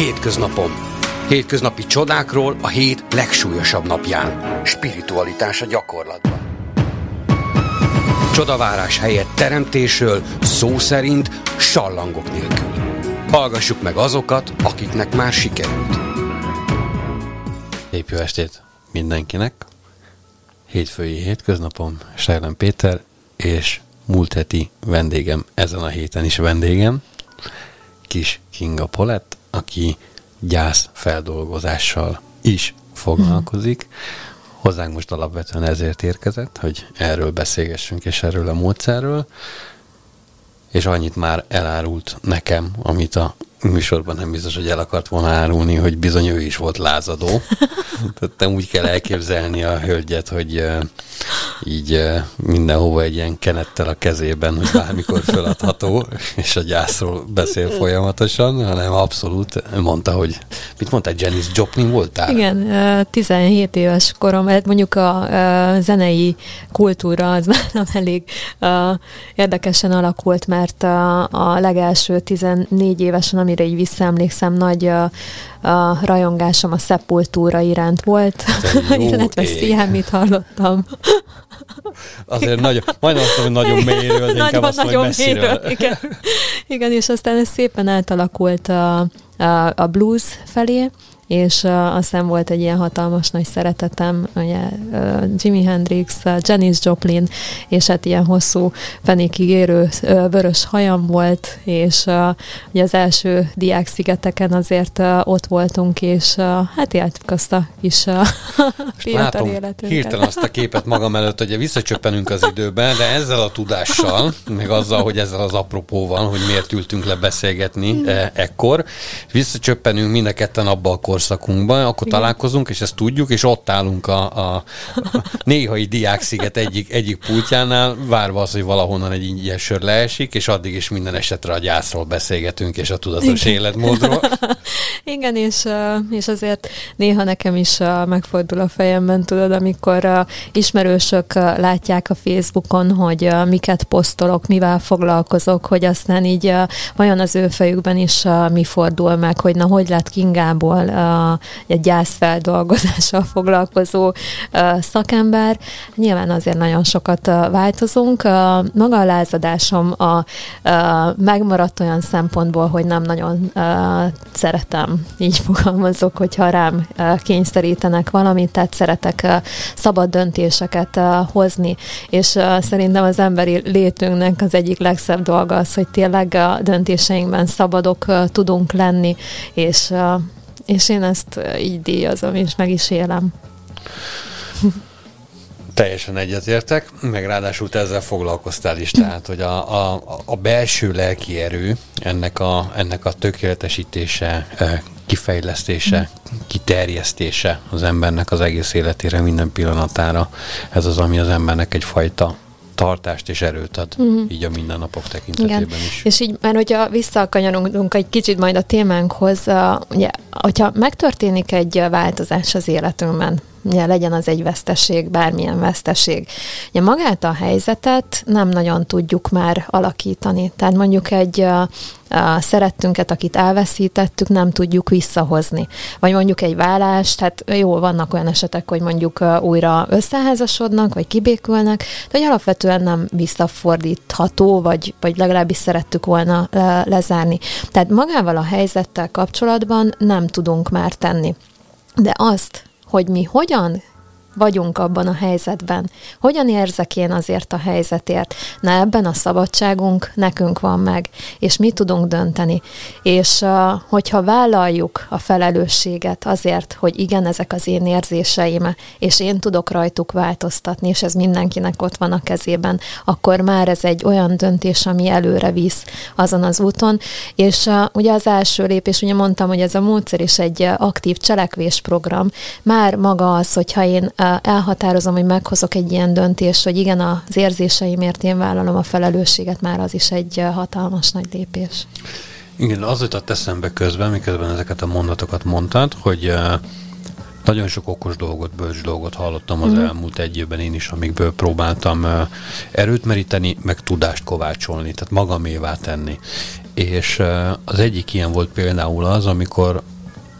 Hétköznapom. Hétköznapi csodákról a hét legsúlyosabb napján. Spiritualitás a gyakorlatban. Csodavárás helyett teremtésről, szó szerint sallangok nélkül. Hallgassuk meg azokat, akiknek már sikerült. Szép jó estét mindenkinek! Hétfői hétköznapom, Sejlen Péter, és múlt heti vendégem, ezen a héten is vendégem, Kis Kinga Polett, aki gyász feldolgozással is foglalkozik. Hozzánk most alapvetően ezért érkezett, hogy erről beszélgessünk, és erről a módszerről. És annyit már elárult nekem, amit a műsorban nem biztos, hogy el akart volna árulni, hogy bizony ő is volt lázadó. Tehát nem úgy kell elképzelni a hölgyet, hogy így mindenhova egy ilyen kenettel a kezében, hogy bármikor feladható, és a gyászról beszél folyamatosan, hanem abszolút mondta, hogy mit mondta, Janis Joplin voltál? Igen, 17 éves korom, hát mondjuk a, zenei kultúra az nálam elég érdekesen alakult, mert a, a legelső 14 évesen, amire így visszaemlékszem, nagy a, a rajongásom a szepultúra iránt volt, illetve mit hallottam. Azért nagyon, majdnem azt mondom, hogy nagyon mélyről, de inkább azt nagyon mélyről. Igen. igen, és aztán ez szépen átalakult a, a, a blues felé, és uh, aztán volt egy ilyen hatalmas nagy szeretetem, ugye uh, Jimi Hendrix, uh, Janis Joplin, és hát ilyen hosszú, fenékig érő uh, vörös hajam volt, és uh, ugye az első diák szigeteken azért uh, ott voltunk, és uh, hát éltük azt a kis uh, fiatal életünket. hirtelen azt a képet magam előtt, hogy visszacsöppenünk az időben, de ezzel a tudással, meg azzal, hogy ezzel az apropóval, hogy miért ültünk le beszélgetni e- ekkor, visszacsöppenünk mind a ketten abba a korszakunkban, akkor Igen. találkozunk, és ezt tudjuk, és ott állunk a, a, néhai diáksziget egyik, egyik pultjánál, várva az, hogy valahonnan egy ilyen sör leesik, és addig is minden esetre a gyászról beszélgetünk, és a tudatos Igen. életmódról. Igen, és, és azért néha nekem is megfordul a fejemben, tudod, amikor ismerősök látják a Facebookon, hogy miket posztolok, mivel foglalkozok, hogy aztán így vajon az ő fejükben is mi fordul meg, hogy na, hogy lett Kingából egy gyászfeldolgozással foglalkozó szakember. Nyilván azért nagyon sokat változunk. Maga a lázadásom a, a megmaradt olyan szempontból, hogy nem nagyon szeretem, így fogalmazok, hogyha rám kényszerítenek valamit, tehát szeretek szabad döntéseket hozni, és szerintem az emberi létünknek az egyik legszebb dolga az, hogy tényleg a döntéseinkben szabadok tudunk lenni, és és én ezt így díjazom, és meg is élem. Teljesen egyetértek, meg ráadásul te ezzel foglalkoztál is, tehát, hogy a, a, a belső lelki erő, ennek a, ennek a tökéletesítése, kifejlesztése, kiterjesztése az embernek az egész életére, minden pillanatára, ez az, ami az embernek egyfajta tartást és erőt ad, uh-huh. így a mindennapok tekintetében Igen. is. És így, mert hogyha visszakanyarunk egy kicsit majd a témánkhoz, ugye, hogyha megtörténik egy változás az életünkben, ugye legyen az egy veszteség, bármilyen veszteség. Ugye magát a helyzetet nem nagyon tudjuk már alakítani. Tehát mondjuk egy a, szerettünket, akit elveszítettük, nem tudjuk visszahozni. Vagy mondjuk egy vállást, tehát jó, vannak olyan esetek, hogy mondjuk újra összeházasodnak, vagy kibékülnek, de hogy alapvetően nem visszafordítható, vagy, vagy legalábbis szerettük volna lezárni. Tehát magával a helyzettel kapcsolatban nem tudunk már tenni. De azt, hogy mi hogyan vagyunk abban a helyzetben. Hogyan érzek én azért a helyzetért? Na ebben a szabadságunk nekünk van meg, és mi tudunk dönteni. És hogyha vállaljuk a felelősséget azért, hogy igen, ezek az én érzéseim, és én tudok rajtuk változtatni, és ez mindenkinek ott van a kezében, akkor már ez egy olyan döntés, ami előre visz azon az úton. És ugye az első lépés, ugye mondtam, hogy ez a módszer is egy aktív cselekvésprogram. Már maga az, hogyha én elhatározom, hogy meghozok egy ilyen döntést, hogy igen, az érzéseimért én vállalom a felelősséget, már az is egy hatalmas nagy lépés. Igen, az jutott eszembe közben, miközben ezeket a mondatokat mondtad, hogy Nagyon sok okos dolgot, bölcs dolgot hallottam az mm. elmúlt egy évben én is, amikből próbáltam erőt meríteni, meg tudást kovácsolni, tehát magamévá tenni. És az egyik ilyen volt például az, amikor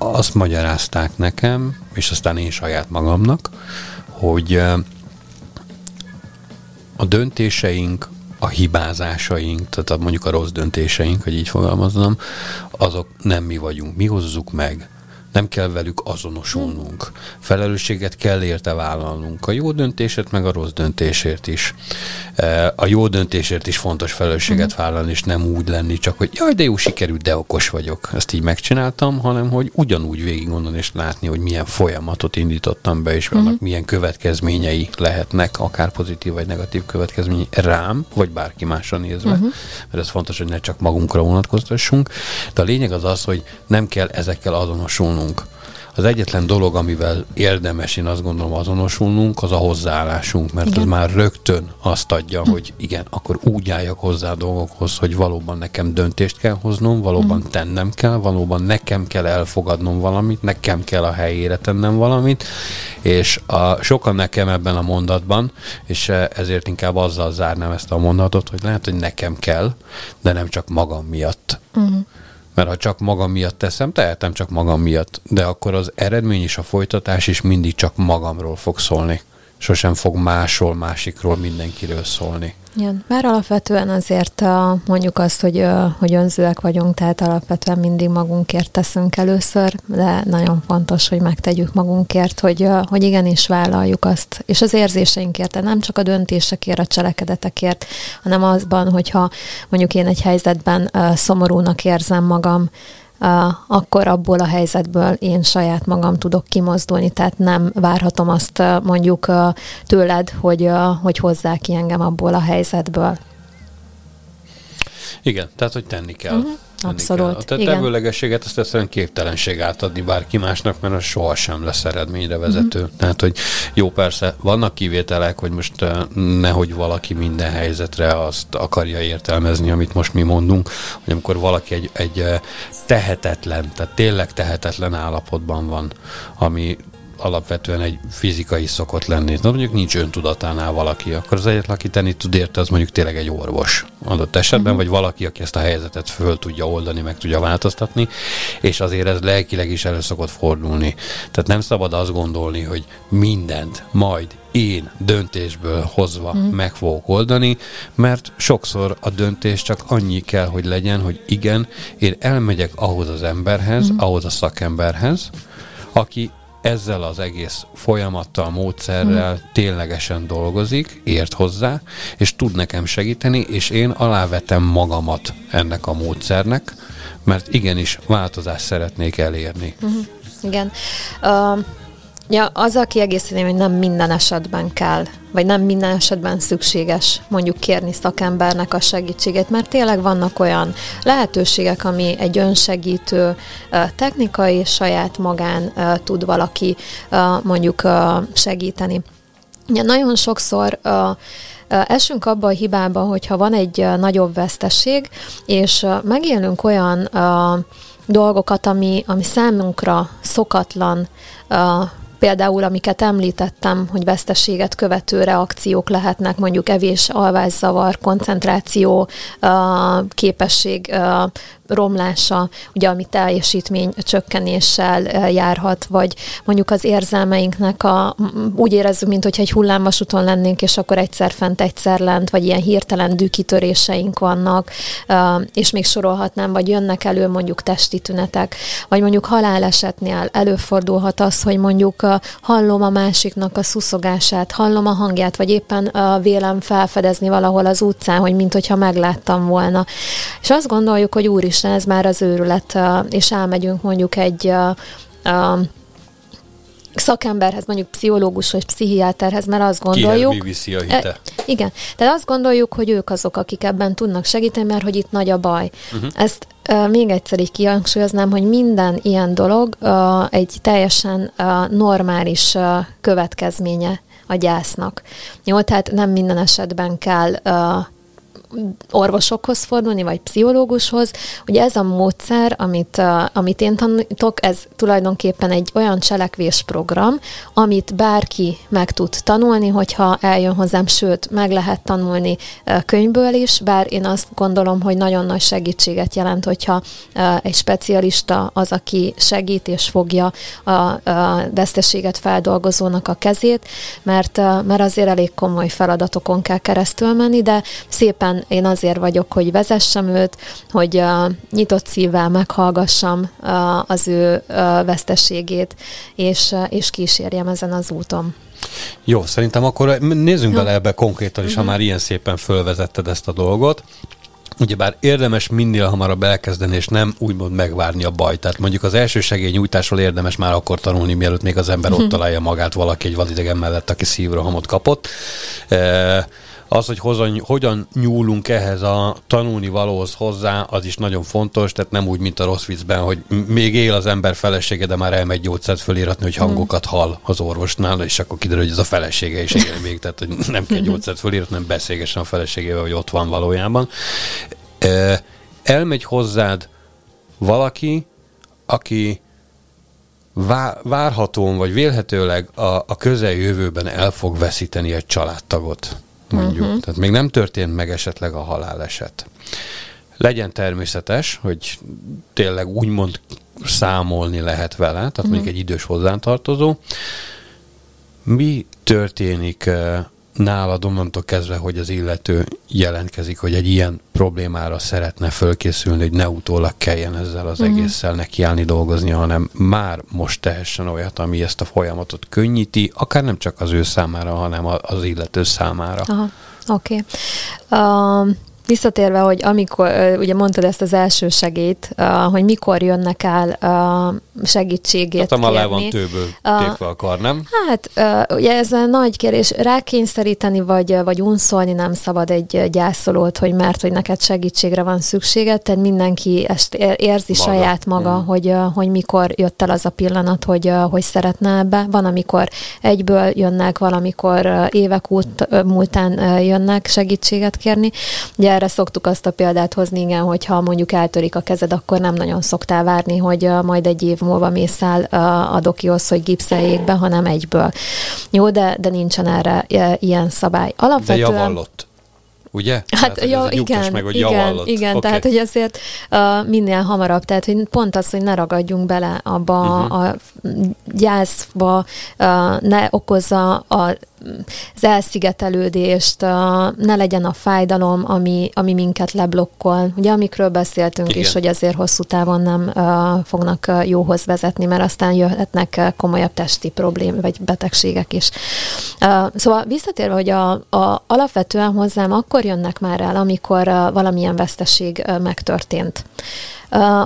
azt magyarázták nekem, és aztán én saját magamnak, hogy a döntéseink, a hibázásaink, tehát mondjuk a rossz döntéseink, hogy így fogalmaznom, azok nem mi vagyunk, mi hozzuk meg nem kell velük azonosulnunk. Felelősséget kell érte vállalnunk. A jó döntésért, meg a rossz döntésért is. E, a jó döntésért is fontos felelősséget mhm. vállalni, és nem úgy lenni, csak hogy jaj, de jó sikerült, de okos vagyok. Ezt így megcsináltam, hanem hogy ugyanúgy végig gondolni és látni, hogy milyen folyamatot indítottam be, és vannak uh-huh. milyen következményei lehetnek, akár pozitív vagy negatív következmény rám, vagy bárki másra nézve. Uh-huh. Mert ez fontos, hogy ne csak magunkra vonatkoztassunk. De a lényeg az az, hogy nem kell ezekkel azonosulnunk azonosulnunk. Az egyetlen dolog, amivel érdemes, én azt gondolom azonosulnunk, az a hozzáállásunk, mert igen. az már rögtön azt adja, hm. hogy igen, akkor úgy álljak hozzá a dolgokhoz, hogy valóban nekem döntést kell hoznom, valóban hm. tennem kell, valóban nekem kell elfogadnom valamit, nekem kell a helyére tennem valamit, és a, sokan nekem ebben a mondatban, és ezért inkább azzal zárnám ezt a mondatot, hogy lehet, hogy nekem kell, de nem csak magam miatt. Uh-huh. Mert ha csak magam miatt teszem, tehetem csak magam miatt, de akkor az eredmény és a folytatás is mindig csak magamról fog szólni. Sosem fog másról, másikról, mindenkiről szólni. Igen, bár alapvetően azért mondjuk azt, hogy, hogy önzőek vagyunk, tehát alapvetően mindig magunkért teszünk először, de nagyon fontos, hogy megtegyük magunkért, hogy, hogy igenis vállaljuk azt, és az érzéseinkért, de nem csak a döntésekért, a cselekedetekért, hanem azban, hogyha mondjuk én egy helyzetben szomorúnak érzem magam, akkor abból a helyzetből én saját magam tudok kimozdulni, tehát nem várhatom azt mondjuk tőled, hogy, hogy hozzá ki engem abból a helyzetből. Igen, tehát hogy tenni kell. Uh-huh. Abszolút. Kell. A tevőlegességet azt egyszerűen képtelenség átadni bárki másnak, mert az sohasem lesz eredményre vezető. Mm. Tehát, hogy jó, persze, vannak kivételek, hogy most nehogy valaki minden helyzetre azt akarja értelmezni, amit most mi mondunk, hogy amikor valaki egy, egy tehetetlen, tehát tényleg tehetetlen állapotban van, ami alapvetően egy fizikai szokott lenni. Na, mondjuk nincs öntudatánál valaki, akkor az egyetlen, aki tenni tud érte, az mondjuk tényleg egy orvos adott esetben, uh-huh. vagy valaki, aki ezt a helyzetet föl tudja oldani, meg tudja változtatni, és azért ez lelkileg is elő szokott fordulni. Tehát nem szabad azt gondolni, hogy mindent majd én döntésből hozva mm. meg fogok oldani, mert sokszor a döntés csak annyi kell, hogy legyen, hogy igen, én elmegyek ahhoz az emberhez, mm. ahhoz a szakemberhez, aki ezzel az egész folyamattal, módszerrel hmm. ténylegesen dolgozik, ért hozzá, és tud nekem segíteni, és én alávetem magamat ennek a módszernek, mert igenis változást szeretnék elérni. Uh-huh. Igen. Uh, Ja, azzal kiegészíteném, hogy nem minden esetben kell, vagy nem minden esetben szükséges mondjuk kérni szakembernek a segítségét, mert tényleg vannak olyan lehetőségek, ami egy önsegítő technika, és saját magán tud valaki mondjuk segíteni. Ja, nagyon sokszor esünk abba a hibába, hogyha van egy nagyobb veszteség, és megélünk olyan dolgokat, ami, ami számunkra szokatlan Például, amiket említettem, hogy veszteséget követő reakciók lehetnek, mondjuk evés, alvászavar, koncentráció, képesség romlása, ugye ami teljesítmény csökkenéssel járhat, vagy mondjuk az érzelmeinknek a, úgy érezzük, mint hogyha egy hullámvasúton lennénk, és akkor egyszer fent, egyszer lent, vagy ilyen hirtelen dűkitöréseink vannak, és még sorolhatnám, vagy jönnek elő mondjuk testi tünetek, vagy mondjuk halálesetnél előfordulhat az, hogy mondjuk hallom a másiknak a szuszogását, hallom a hangját, vagy éppen vélem felfedezni valahol az utcán, hogy mint hogyha megláttam volna. És azt gondoljuk, hogy úr is Úristen, ez már az őrület, és elmegyünk mondjuk egy szakemberhez, mondjuk pszichológus vagy pszichiáterhez, mert azt gondoljuk... Mi viszi a hite? E, igen, tehát azt gondoljuk, hogy ők azok, akik ebben tudnak segíteni, mert hogy itt nagy a baj. Uh-huh. Ezt e, még egyszer így kihangsúlyoznám, hogy minden ilyen dolog e, egy teljesen e, normális e, következménye a gyásznak. Jó, tehát nem minden esetben kell orvosokhoz fordulni, vagy pszichológushoz. Ugye ez a módszer, amit, amit én tanítok, ez tulajdonképpen egy olyan cselekvésprogram, amit bárki meg tud tanulni, hogyha eljön hozzám, sőt, meg lehet tanulni könyvből is, bár én azt gondolom, hogy nagyon nagy segítséget jelent, hogyha egy specialista az, aki segít és fogja a, a veszteséget feldolgozónak a kezét, mert, mert azért elég komoly feladatokon kell keresztül menni, de szépen én azért vagyok, hogy vezessem őt, hogy uh, nyitott szívvel meghallgassam uh, az ő uh, veszteségét, és, uh, és kísérjem ezen az úton. Jó, szerintem akkor nézzünk Jó. bele ebbe konkrétan is, ha mhm. már ilyen szépen fölvezetted ezt a dolgot. Ugyebár érdemes minél hamarabb elkezdeni, és nem úgymond megvárni a baj. Tehát mondjuk az első segélynyújtásról érdemes már akkor tanulni, mielőtt még az ember ott mhm. találja magát valaki egy vadidegen mellett, aki szívrohamot kapott. E- az, hogy hozan, hogyan nyúlunk ehhez a tanulni valóhoz hozzá, az is nagyon fontos, tehát nem úgy, mint a rossz viccben, hogy még él az ember felesége, de már elmegy gyógyszert föliratni, hogy hangokat hall az orvosnál, és akkor kiderül, hogy ez a felesége is él még, tehát hogy nem kell gyógyszert föliratni, nem beszélgessen a feleségével, hogy ott van valójában. Elmegy hozzád valaki, aki várhatóan vagy vélhetőleg a, a közeljövőben el fog veszíteni egy családtagot mondjuk. Uh-huh. Tehát még nem történt meg esetleg a haláleset. Legyen természetes, hogy tényleg úgymond számolni lehet vele, tehát uh-huh. mondjuk egy idős hozzántartozó. Mi történik eh, nálad onnantól kezdve, hogy az illető jelentkezik, hogy egy ilyen problémára szeretne fölkészülni, hogy ne utólag kelljen ezzel az uh-huh. egésszel nekiállni dolgozni, hanem már most tehessen olyat, ami ezt a folyamatot könnyíti, akár nem csak az ő számára, hanem az illető számára. Aha, oké. Okay. Um, Visszatérve, hogy amikor, ugye mondtad ezt az első segét, hogy mikor jönnek el segítségét hát, kérni. van tőből tépve a kar, nem? Hát, ugye ez a nagy kérdés, rákényszeríteni vagy, vagy unszolni nem szabad egy gyászolót, hogy mert, hogy neked segítségre van szükséged, tehát mindenki ezt érzi maga. saját maga, hmm. hogy, hogy mikor jött el az a pillanat, hogy, hogy szeretne ebbe. Van, amikor egyből jönnek, valamikor évek út, múltán jönnek segítséget kérni. Ugye erre szoktuk azt a példát hozni, igen, hogyha mondjuk eltörik a kezed, akkor nem nagyon szoktál várni, hogy majd egy év múlva mész el a dokihoz, hogy gipszeljék be, hanem egyből. Jó, de, de nincsen erre ilyen szabály. Alapvetően... De javallott. Ugye? Hát tehát, jó, igen, meg, hogy igen, igen okay. tehát hogy azért uh, minél hamarabb, tehát hogy pont az, hogy ne ragadjunk bele abba uh-huh. a gyászba, uh, ne okozza a az elszigetelődést, ne legyen a fájdalom, ami, ami minket leblokkol. Ugye amikről beszéltünk Igen. is, hogy azért hosszú távon nem fognak jóhoz vezetni, mert aztán jöhetnek komolyabb testi problém vagy betegségek is. Szóval visszatérve, hogy a, a, alapvetően hozzám akkor jönnek már el, amikor valamilyen veszteség megtörtént. Mm,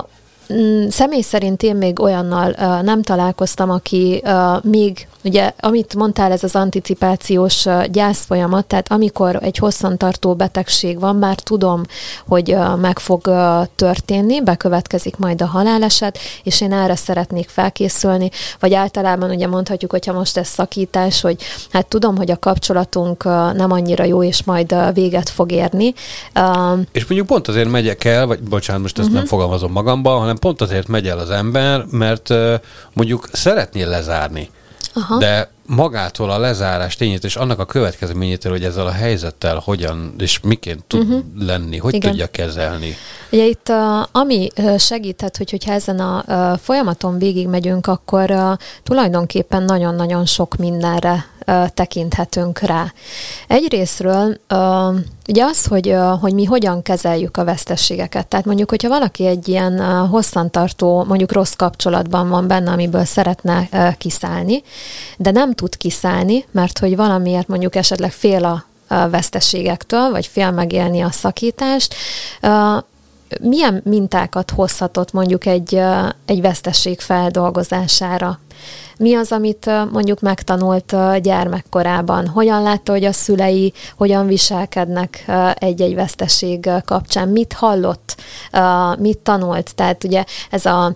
személy szerint én még olyannal uh, nem találkoztam, aki uh, még, ugye, amit mondtál, ez az anticipációs uh, gyászfolyamat, tehát amikor egy hosszantartó betegség van, már tudom, hogy uh, meg fog uh, történni, bekövetkezik majd a haláleset, és én erre szeretnék felkészülni, vagy általában ugye mondhatjuk, hogyha most ez szakítás, hogy hát tudom, hogy a kapcsolatunk uh, nem annyira jó, és majd uh, véget fog érni. Uh, és mondjuk pont azért megyek el, vagy bocsánat, most ezt uh-huh. nem fogalmazom magamba, hanem hanem pont azért megy el az ember, mert mondjuk szeretnél lezárni. Aha. De magától a lezárás tényét és annak a következményétől, hogy ezzel a helyzettel hogyan és miként tud uh-huh. lenni, hogy Igen. tudja kezelni. Ugye itt ami segíthet, hogy, hogyha ezen a folyamaton végigmegyünk, akkor tulajdonképpen nagyon-nagyon sok mindenre tekinthetünk rá. Egyrésztről ugye az, hogy, hogy mi hogyan kezeljük a vesztességeket. Tehát mondjuk, hogyha valaki egy ilyen hosszantartó, mondjuk rossz kapcsolatban van benne, amiből szeretne kiszállni, de nem tud kiszállni, mert hogy valamiért mondjuk esetleg fél a veszteségektől, vagy fél megélni a szakítást, milyen mintákat hozhatott mondjuk egy, egy vesztesség feldolgozására? Mi az, amit mondjuk megtanult gyermekkorában? Hogyan látta, hogy a szülei hogyan viselkednek egy-egy vesztesség kapcsán? Mit hallott? Mit tanult? Tehát ugye ez a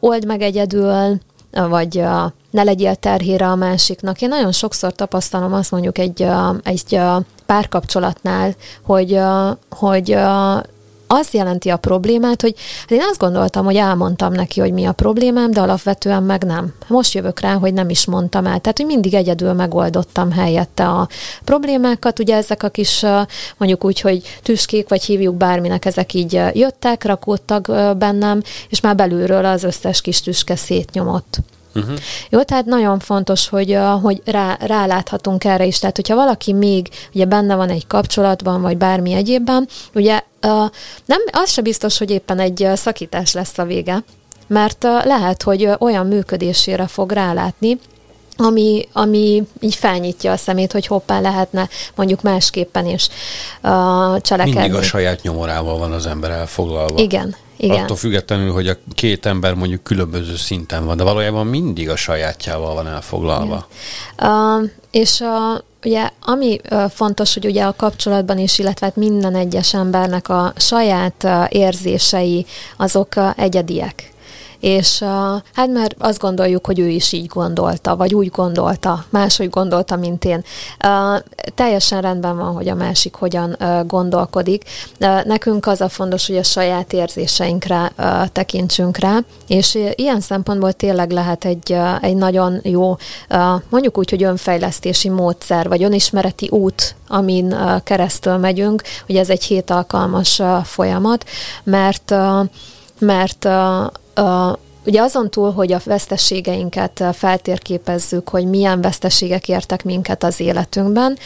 old meg egyedül, vagy ne legyél terhére a másiknak. Én nagyon sokszor tapasztalom azt mondjuk egy, egy párkapcsolatnál, hogy, hogy az jelenti a problémát, hogy hát én azt gondoltam, hogy elmondtam neki, hogy mi a problémám, de alapvetően meg nem. Most jövök rá, hogy nem is mondtam el. Tehát, hogy mindig egyedül megoldottam helyette a problémákat. Ugye ezek a kis, mondjuk úgy, hogy tüskék, vagy hívjuk bárminek, ezek így jöttek, rakódtak bennem, és már belülről az összes kis tüske szétnyomott. Uh-huh. Jó, tehát nagyon fontos, hogy, hogy rá, ráláthatunk erre is. Tehát, hogyha valaki még ugye benne van egy kapcsolatban, vagy bármi egyébben, ugye nem, az se biztos, hogy éppen egy szakítás lesz a vége, mert lehet, hogy olyan működésére fog rálátni, ami, ami így felnyitja a szemét, hogy hoppá lehetne mondjuk másképpen is uh, cselekedni. Mindig a saját nyomorával van az ember elfoglalva. Igen, igen. Attól függetlenül, hogy a két ember mondjuk különböző szinten van, de valójában mindig a sajátjával van elfoglalva. Uh, és a, ugye, ami uh, fontos, hogy ugye a kapcsolatban is, illetve hát minden egyes embernek a saját uh, érzései azok uh, egyediek és hát már azt gondoljuk, hogy ő is így gondolta, vagy úgy gondolta, máshogy gondolta, mint én. Teljesen rendben van, hogy a másik hogyan gondolkodik. Nekünk az a fontos, hogy a saját érzéseinkre tekintsünk rá, és ilyen szempontból tényleg lehet egy, egy nagyon jó, mondjuk úgy, hogy önfejlesztési módszer, vagy önismereti út, amin keresztül megyünk. Ugye ez egy hét alkalmas folyamat, mert mert uh, Ugye azon túl, hogy a veszteségeinket feltérképezzük, hogy milyen veszteségek értek minket az életünkben,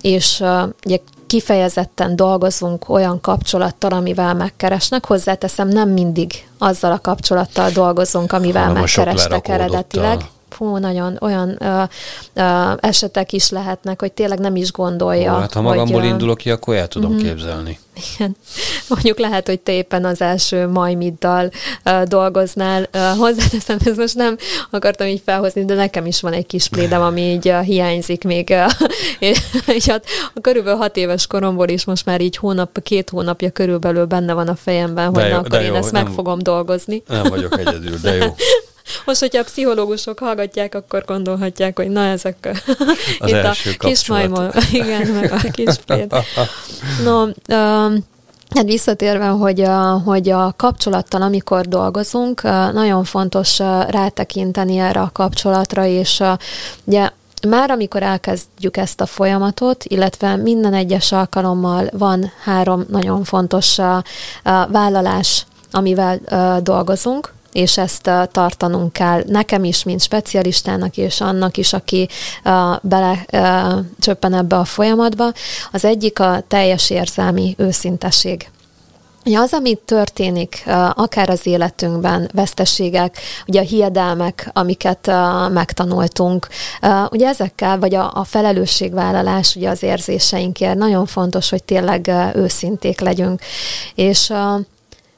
és ugye kifejezetten dolgozunk olyan kapcsolattal, amivel megkeresnek. Hozzáteszem, nem mindig azzal a kapcsolattal dolgozunk, amivel Hanem megkerestek eredetileg fú, nagyon olyan ö, ö, esetek is lehetnek, hogy tényleg nem is gondolja. Ó, hát ha magamból hogy, indulok ki, akkor el tudom uh-huh. képzelni. Igen. Mondjuk lehet, hogy te éppen az első majmiddal uh, dolgoznál. Uh, hozzáteszem, ez most nem akartam így felhozni, de nekem is van egy kis plédem, ami így uh, hiányzik még. Uh, és, és hát a körülbelül hat éves koromból is most már így hónap, két hónapja körülbelül benne van a fejemben, hogy jó, na, akkor én jó, ezt nem, meg fogom dolgozni. Nem vagyok egyedül, de jó. Most, hogyha a pszichológusok hallgatják, akkor gondolhatják, hogy na ezek az itt a kis majmol, igen, meg a kis péld. No, um, Hát visszatérve, hogy a, hogy a kapcsolattal, amikor dolgozunk, nagyon fontos rátekinteni erre a kapcsolatra, és ugye már amikor elkezdjük ezt a folyamatot, illetve minden egyes alkalommal van három nagyon fontos vállalás, amivel dolgozunk, és ezt uh, tartanunk kell nekem is, mint specialistának, és annak is, aki uh, bele uh, csöppen ebbe a folyamatba. Az egyik a teljes érzelmi őszinteség. Ugye az, amit történik, akár az életünkben, veszteségek, ugye a hiedelmek, amiket megtanultunk, ugye ezekkel, vagy a, a felelősségvállalás ugye az érzéseinkért, nagyon fontos, hogy tényleg őszinték legyünk. És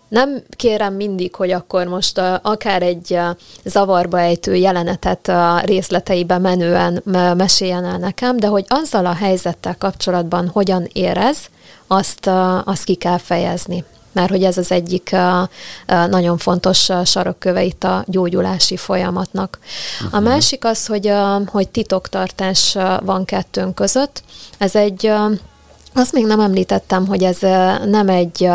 nem kérem mindig, hogy akkor most uh, akár egy uh, zavarba ejtő jelenetet uh, részleteibe menően meséljen el nekem, de hogy azzal a helyzettel kapcsolatban hogyan érez, azt, uh, azt ki kell fejezni mert hogy ez az egyik uh, uh, nagyon fontos sarokköve itt a gyógyulási folyamatnak. Uh-huh. A másik az, hogy, hogy titoktartás van kettőnk között. Ez egy azt még nem említettem, hogy ez nem egy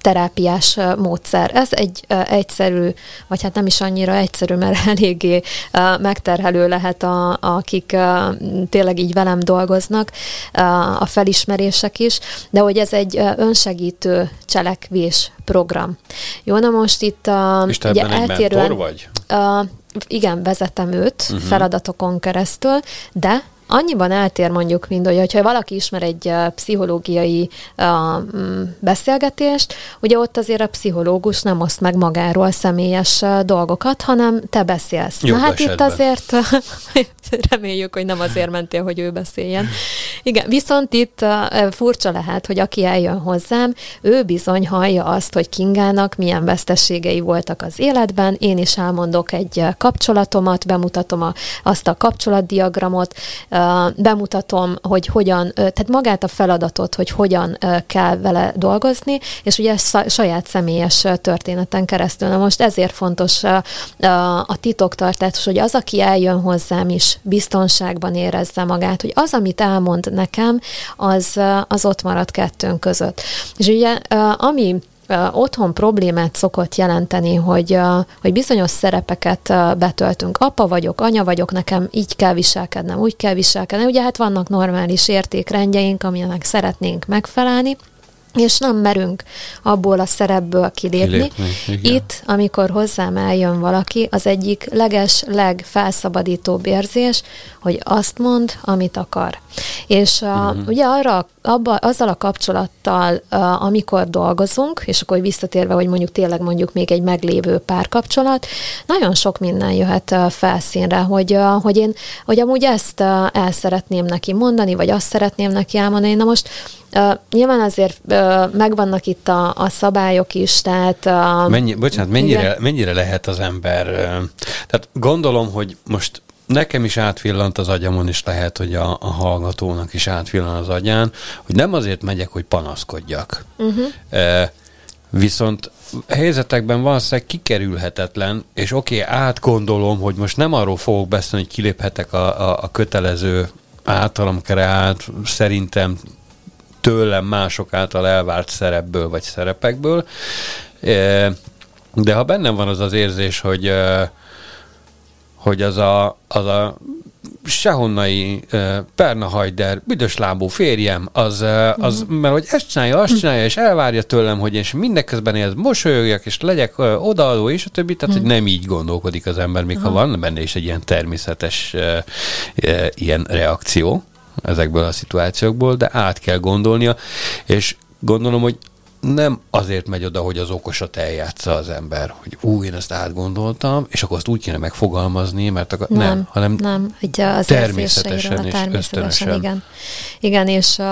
terápiás módszer. Ez egy egyszerű, vagy hát nem is annyira egyszerű, mert eléggé megterhelő lehet, a, akik tényleg így velem dolgoznak, a felismerések is, de hogy ez egy önsegítő cselekvés program. Jó, na most itt a, És te ugye eltérően, vagy? A, igen, vezetem őt uh-huh. feladatokon keresztül, de annyiban eltér mondjuk, mint hogy, hogyha valaki ismer egy pszichológiai uh, beszélgetést, ugye ott azért a pszichológus nem oszt meg magáról személyes uh, dolgokat, hanem te beszélsz. Jobb Na hát esetben. itt azért reméljük, hogy nem azért mentél, hogy ő beszéljen. Igen, viszont itt furcsa lehet, hogy aki eljön hozzám, ő bizony hallja azt, hogy Kingának milyen veszteségei voltak az életben, én is elmondok egy kapcsolatomat, bemutatom a, azt a kapcsolatdiagramot, bemutatom, hogy hogyan, tehát magát a feladatot, hogy hogyan kell vele dolgozni, és ugye saját személyes történeten keresztül. Na most ezért fontos a titoktartás, hogy az, aki eljön hozzám is, biztonságban érezze magát, hogy az, amit elmond nekem, az, az ott marad kettőnk között. És ugye, ami otthon problémát szokott jelenteni, hogy, hogy bizonyos szerepeket betöltünk. Apa vagyok, anya vagyok, nekem így kell viselkednem, úgy kell viselkednem. Ugye hát vannak normális értékrendjeink, aminek szeretnénk megfelelni, és nem merünk abból a szerepből kilépni. kilépni Itt, amikor hozzám eljön valaki, az egyik leges, legfelszabadítóbb érzés, hogy azt mond, amit akar. És uh, uh-huh. ugye arra, abba, azzal a kapcsolattal, amikor dolgozunk, és akkor visszatérve, hogy mondjuk tényleg mondjuk még egy meglévő párkapcsolat, nagyon sok minden jöhet felszínre, hogy, hogy én, hogy amúgy ezt el szeretném neki mondani, vagy azt szeretném neki elmondani. Na most Uh, nyilván azért uh, megvannak itt a, a szabályok is, tehát... Uh, Mennyi, bocsánat, mennyire, mennyire lehet az ember... Uh, tehát gondolom, hogy most nekem is átvillant az agyamon, és lehet, hogy a, a hallgatónak is átvillant az agyán, hogy nem azért megyek, hogy panaszkodjak. Uh-huh. Uh, viszont helyzetekben valószínűleg kikerülhetetlen, és oké, okay, átgondolom, hogy most nem arról fogok beszélni, hogy kiléphetek a, a, a kötelező általam kreált, szerintem tőlem mások által elvárt szerepből vagy szerepekből. De ha bennem van az az érzés, hogy hogy az a, az a sehonnai uh, Perna Hajder, büdös lábú férjem, az, uh, az uh-huh. mert hogy ezt csinálja, azt csinálja, és elvárja tőlem, hogy én mindeközben ez mosolyogjak, és legyek uh, odaadó, és a többi, tehát uh-huh. hogy nem így gondolkodik az ember, még ha van benne is egy ilyen természetes uh, uh, ilyen reakció ezekből a szituációkból, de át kell gondolnia, és gondolom, hogy nem azért megy oda, hogy az okosat eljátsza az ember, hogy ú, én ezt átgondoltam, és akkor azt úgy kéne megfogalmazni, mert akkor nem, nem hanem nem, ugye az természetesen és természetesen, igen. Igen, és uh,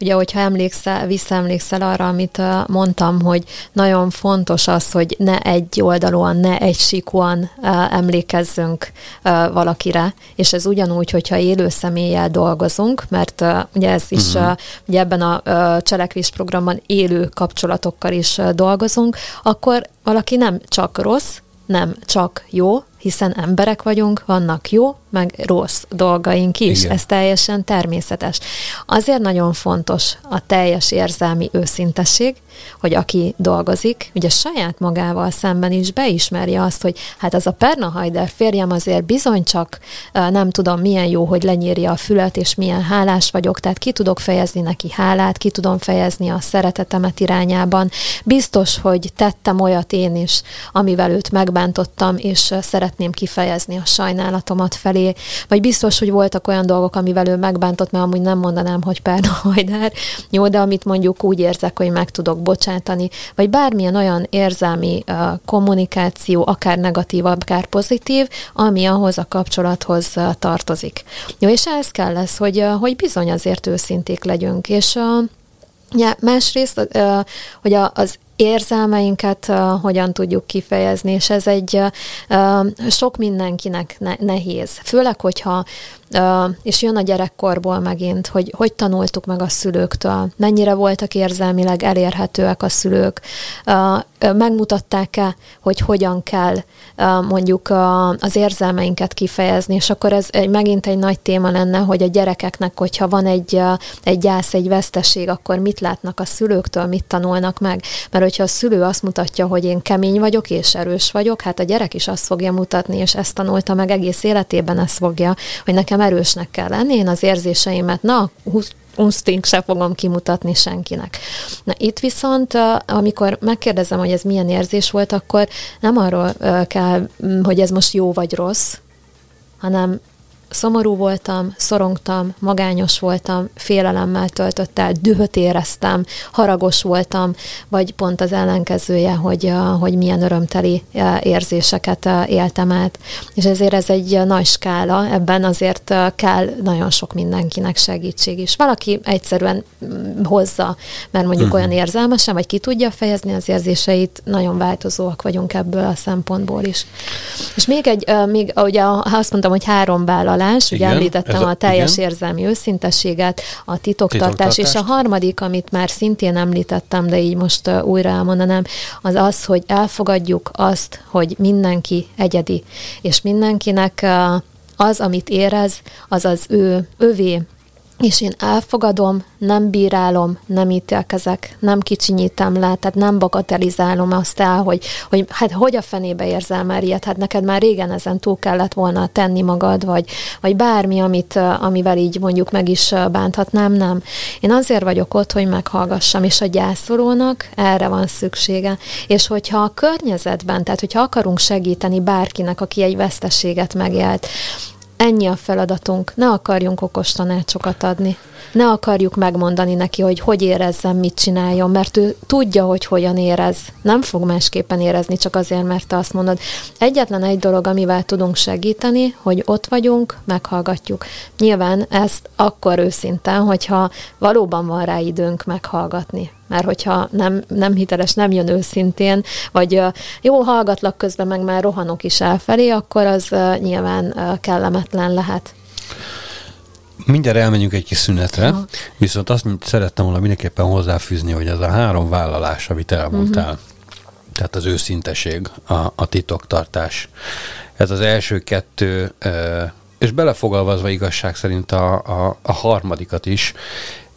ugye, hogyha emlékszel, visszaemlékszel arra, amit uh, mondtam, hogy nagyon fontos az, hogy ne egy oldalúan, ne egy síkúan uh, emlékezzünk uh, valakire, és ez ugyanúgy, hogyha élő személlyel dolgozunk, mert uh, ugye ez is uh-huh. uh, ugye ebben a uh, cselekvésprogramban élő kap kapcsolatokkal is dolgozunk, akkor valaki nem csak rossz, nem csak jó, hiszen emberek vagyunk, vannak jó, meg rossz dolgaink is, Igen. ez teljesen természetes. Azért nagyon fontos a teljes érzelmi őszintesség, hogy aki dolgozik, ugye saját magával szemben is beismerje azt, hogy hát az a Perna Hajder férjem azért bizony csak nem tudom milyen jó, hogy lenyírja a fület, és milyen hálás vagyok, tehát ki tudok fejezni neki hálát, ki tudom fejezni a szeretetemet irányában. Biztos, hogy tettem olyat én is, amivel őt megbántottam, és szeretném kifejezni a sajnálatomat felé, vagy biztos, hogy voltak olyan dolgok, amivel ő megbántott, mert amúgy nem mondanám, hogy Perna Hajder, jó, de amit mondjuk úgy érzek, hogy meg tudok bocsátani, vagy bármilyen olyan érzelmi uh, kommunikáció, akár negatív, akár pozitív, ami ahhoz a kapcsolathoz uh, tartozik. Jó, és ez kell lesz, hogy, uh, hogy bizony azért őszinték legyünk, és uh, Ja, másrészt, hogy az érzelmeinket uh, hogyan tudjuk kifejezni, és ez egy uh, sok mindenkinek ne, nehéz. Főleg, hogyha és jön a gyerekkorból megint, hogy hogy tanultuk meg a szülőktől, mennyire voltak érzelmileg elérhetőek a szülők, megmutatták-e, hogy hogyan kell mondjuk az érzelmeinket kifejezni, és akkor ez egy, megint egy nagy téma lenne, hogy a gyerekeknek, hogyha van egy, egy gyász, egy veszteség, akkor mit látnak a szülőktől, mit tanulnak meg. Mert hogyha a szülő azt mutatja, hogy én kemény vagyok és erős vagyok, hát a gyerek is azt fogja mutatni, és ezt tanulta meg egész életében, ezt fogja, hogy nekem erősnek kell lenni, én az érzéseimet, na, unsztink se fogom kimutatni senkinek. Na itt viszont, amikor megkérdezem, hogy ez milyen érzés volt, akkor nem arról kell, hogy ez most jó vagy rossz, hanem szomorú voltam, szorongtam, magányos voltam, félelemmel töltött el, dühöt éreztem, haragos voltam, vagy pont az ellenkezője, hogy, hogy milyen örömteli érzéseket éltem át. És ezért ez egy nagy skála, ebben azért kell nagyon sok mindenkinek segítség is. Valaki egyszerűen mm, hozza, mert mondjuk uh-huh. olyan érzelmesen, vagy ki tudja fejezni az érzéseit, nagyon változóak vagyunk ebből a szempontból is. És még egy, még ugye azt mondtam, hogy három vállal vállalás, ugye Igen, említettem a- a teljes igen. érzelmi őszintességet, a titoktartás, és a harmadik, amit már szintén említettem, de így most újra elmondanám, az az, hogy elfogadjuk azt, hogy mindenki egyedi, és mindenkinek az, amit érez, az az ő, övé, és én elfogadom, nem bírálom, nem ítélkezek, nem kicsinyítem le, tehát nem bagatelizálom azt el, hogy, hogy hát hogy a fenébe érzel már ilyet, hát neked már régen ezen túl kellett volna tenni magad, vagy, vagy bármi, amit, amivel így mondjuk meg is bánthatnám, nem. Én azért vagyok ott, hogy meghallgassam, és a gyászolónak erre van szüksége. És hogyha a környezetben, tehát hogyha akarunk segíteni bárkinek, aki egy veszteséget megélt, Ennyi a feladatunk, ne akarjunk okos tanácsokat adni. Ne akarjuk megmondani neki, hogy hogy érezzem, mit csináljon, mert ő tudja, hogy hogyan érez. Nem fog másképpen érezni, csak azért, mert te azt mondod. Egyetlen egy dolog, amivel tudunk segíteni, hogy ott vagyunk, meghallgatjuk. Nyilván ezt akkor őszinten, hogyha valóban van rá időnk meghallgatni. Mert hogyha nem, nem hiteles, nem jön őszintén, vagy jó, hallgatlak közben, meg már rohanok is elfelé, akkor az nyilván kellemetlen lehet. Mindjárt elmenjünk egy kis szünetre, Aha. viszont azt szerettem volna mindenképpen hozzáfűzni, hogy ez a három vállalás, amit elmondtál, uh-huh. tehát az őszinteség, a, a titoktartás, ez az első kettő, és belefogalmazva igazság szerint a, a, a harmadikat is,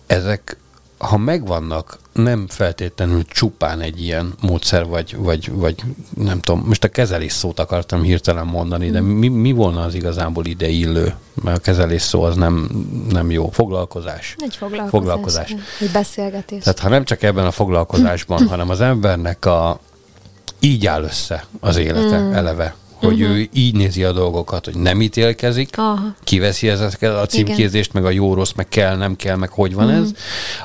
ezek ha megvannak, nem feltétlenül csupán egy ilyen módszer, vagy, vagy, vagy nem tudom, most a kezelés szót akartam hirtelen mondani, de mi, mi volna az igazából ide illő? Mert a kezelés szó az nem, nem jó. Foglalkozás. Egy foglalkozás. Foglalkozás. Egy beszélgetés. Tehát ha nem csak ebben a foglalkozásban, hanem az embernek a így áll össze az élete mm. eleve, hogy uh-huh. ő így nézi a dolgokat, hogy nem ítélkezik, Aha. kiveszi ezeket a címkézést, meg a jó-rossz, meg kell, nem kell, meg hogy van ez.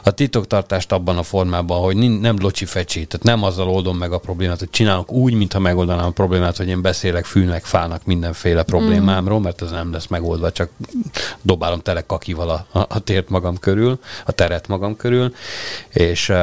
A titoktartást abban a formában, hogy nem locsi fecsi, tehát nem azzal oldom meg a problémát, hogy csinálok úgy, mintha megoldanám a problémát, hogy én beszélek fűnek, fának mindenféle problémámról, mert ez nem lesz megoldva, csak dobálom tele kakival a, a, a tért magam körül, a teret magam körül, és uh,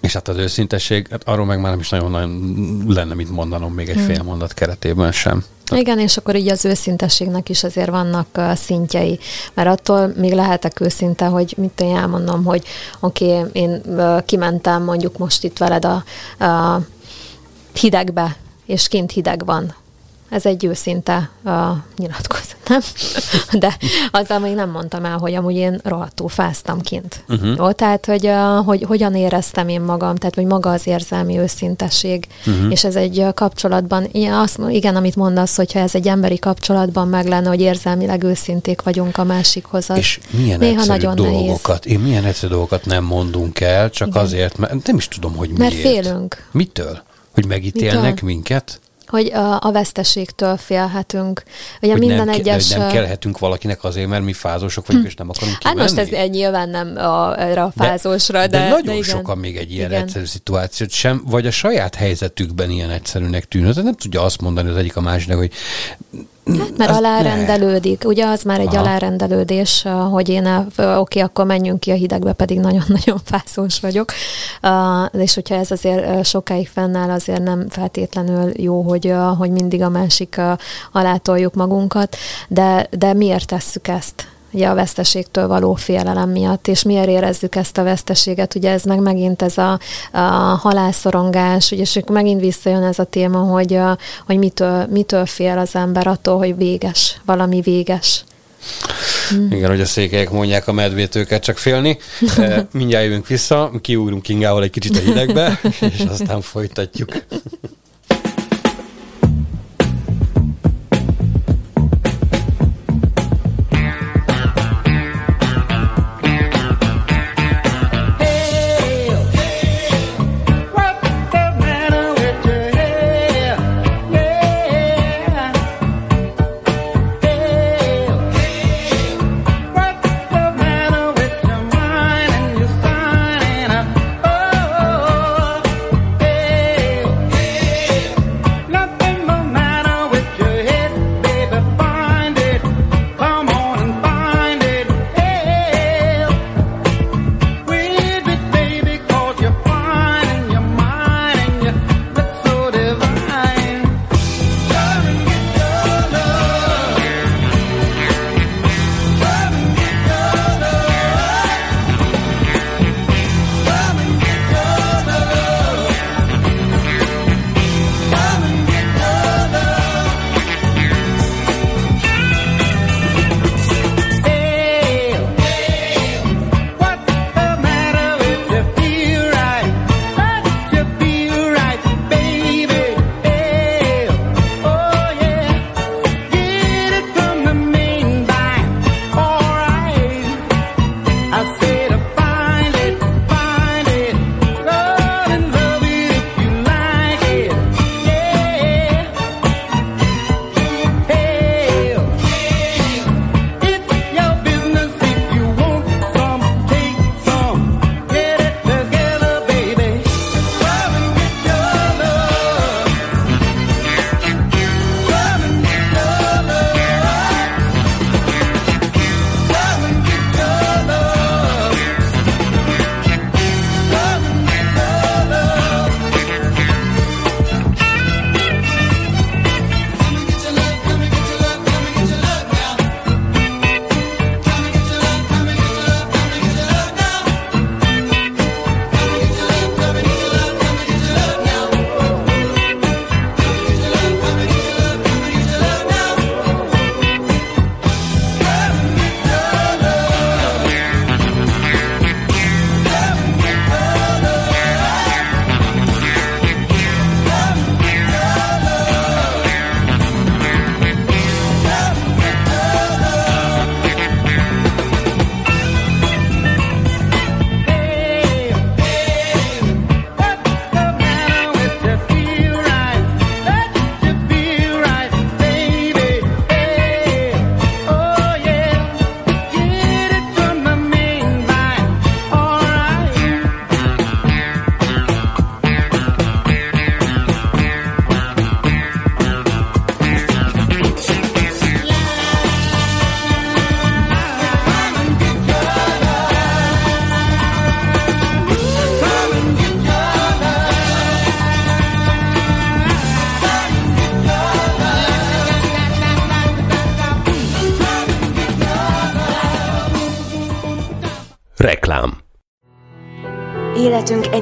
és hát az őszintesség, hát arról meg már nem is nagyon, nagyon lenne mit mondanom még egy fél mondat keretében sem. Igen, és akkor így az őszintességnek is azért vannak uh, szintjei, mert attól még lehetek őszinte, hogy mit én elmondom, hogy oké, okay, én uh, kimentem mondjuk most itt veled a, a hidegbe, és kint hideg van. Ez egy őszinte uh, nyilatkozat, nem? De azzal még nem mondtam el, hogy amúgy én rohadtul fáztam kint. Uh-huh. Jó, tehát, hogy, uh, hogy hogyan éreztem én magam, tehát, hogy maga az érzelmi őszintesség, uh-huh. és ez egy uh, kapcsolatban, igen, azt, igen, amit mondasz, hogyha ez egy emberi kapcsolatban meg lenne, hogy érzelmileg őszinték vagyunk a másikhoz, az És milyen néha nagyon dolgokat, én milyen egyszerű dolgokat nem mondunk el, csak Igen. azért, mert nem is tudom, hogy Mert miért. félünk. Mitől? Hogy megítélnek Mitől? minket? Hogy a, a veszteségtől félhetünk. Ugye Hogy minden nem, egyes... hogy nem kelhetünk valakinek azért, mert mi fázósok vagyunk, és nem akarunk Hát kimenni? most ez egy nyilván nem a, erre a fázósra, de, de, de nagyon de igen. sokan még egy ilyen Igen. egyszerű szituációt sem, vagy a saját helyzetükben ilyen egyszerűnek tűnhet. Tehát nem tudja azt mondani az egyik a másiknak, hogy Hát, mert azt alárendelődik. Ugye az már egy Aha. alárendelődés, hogy én el- oké, akkor menjünk ki a hidegbe, pedig nagyon-nagyon fászós vagyok. És hogyha ez azért sokáig fennáll, azért nem feltétlenül jó, hogy, hogy mindig a másik uh, alá toljuk magunkat. De, de miért tesszük ezt? Ugye a veszteségtől való félelem miatt, és miért érezzük ezt a veszteséget, ugye ez meg megint ez a, a halálszorongás, ugye, és akkor megint visszajön ez a téma, hogy, hogy mitől, mitől fél az ember attól, hogy véges, valami véges. Igen, hogy a székelyek mondják a medvét őket csak félni. Mindjárt jövünk vissza, kiugrunk Kingával egy kicsit a hidegbe, és aztán folytatjuk.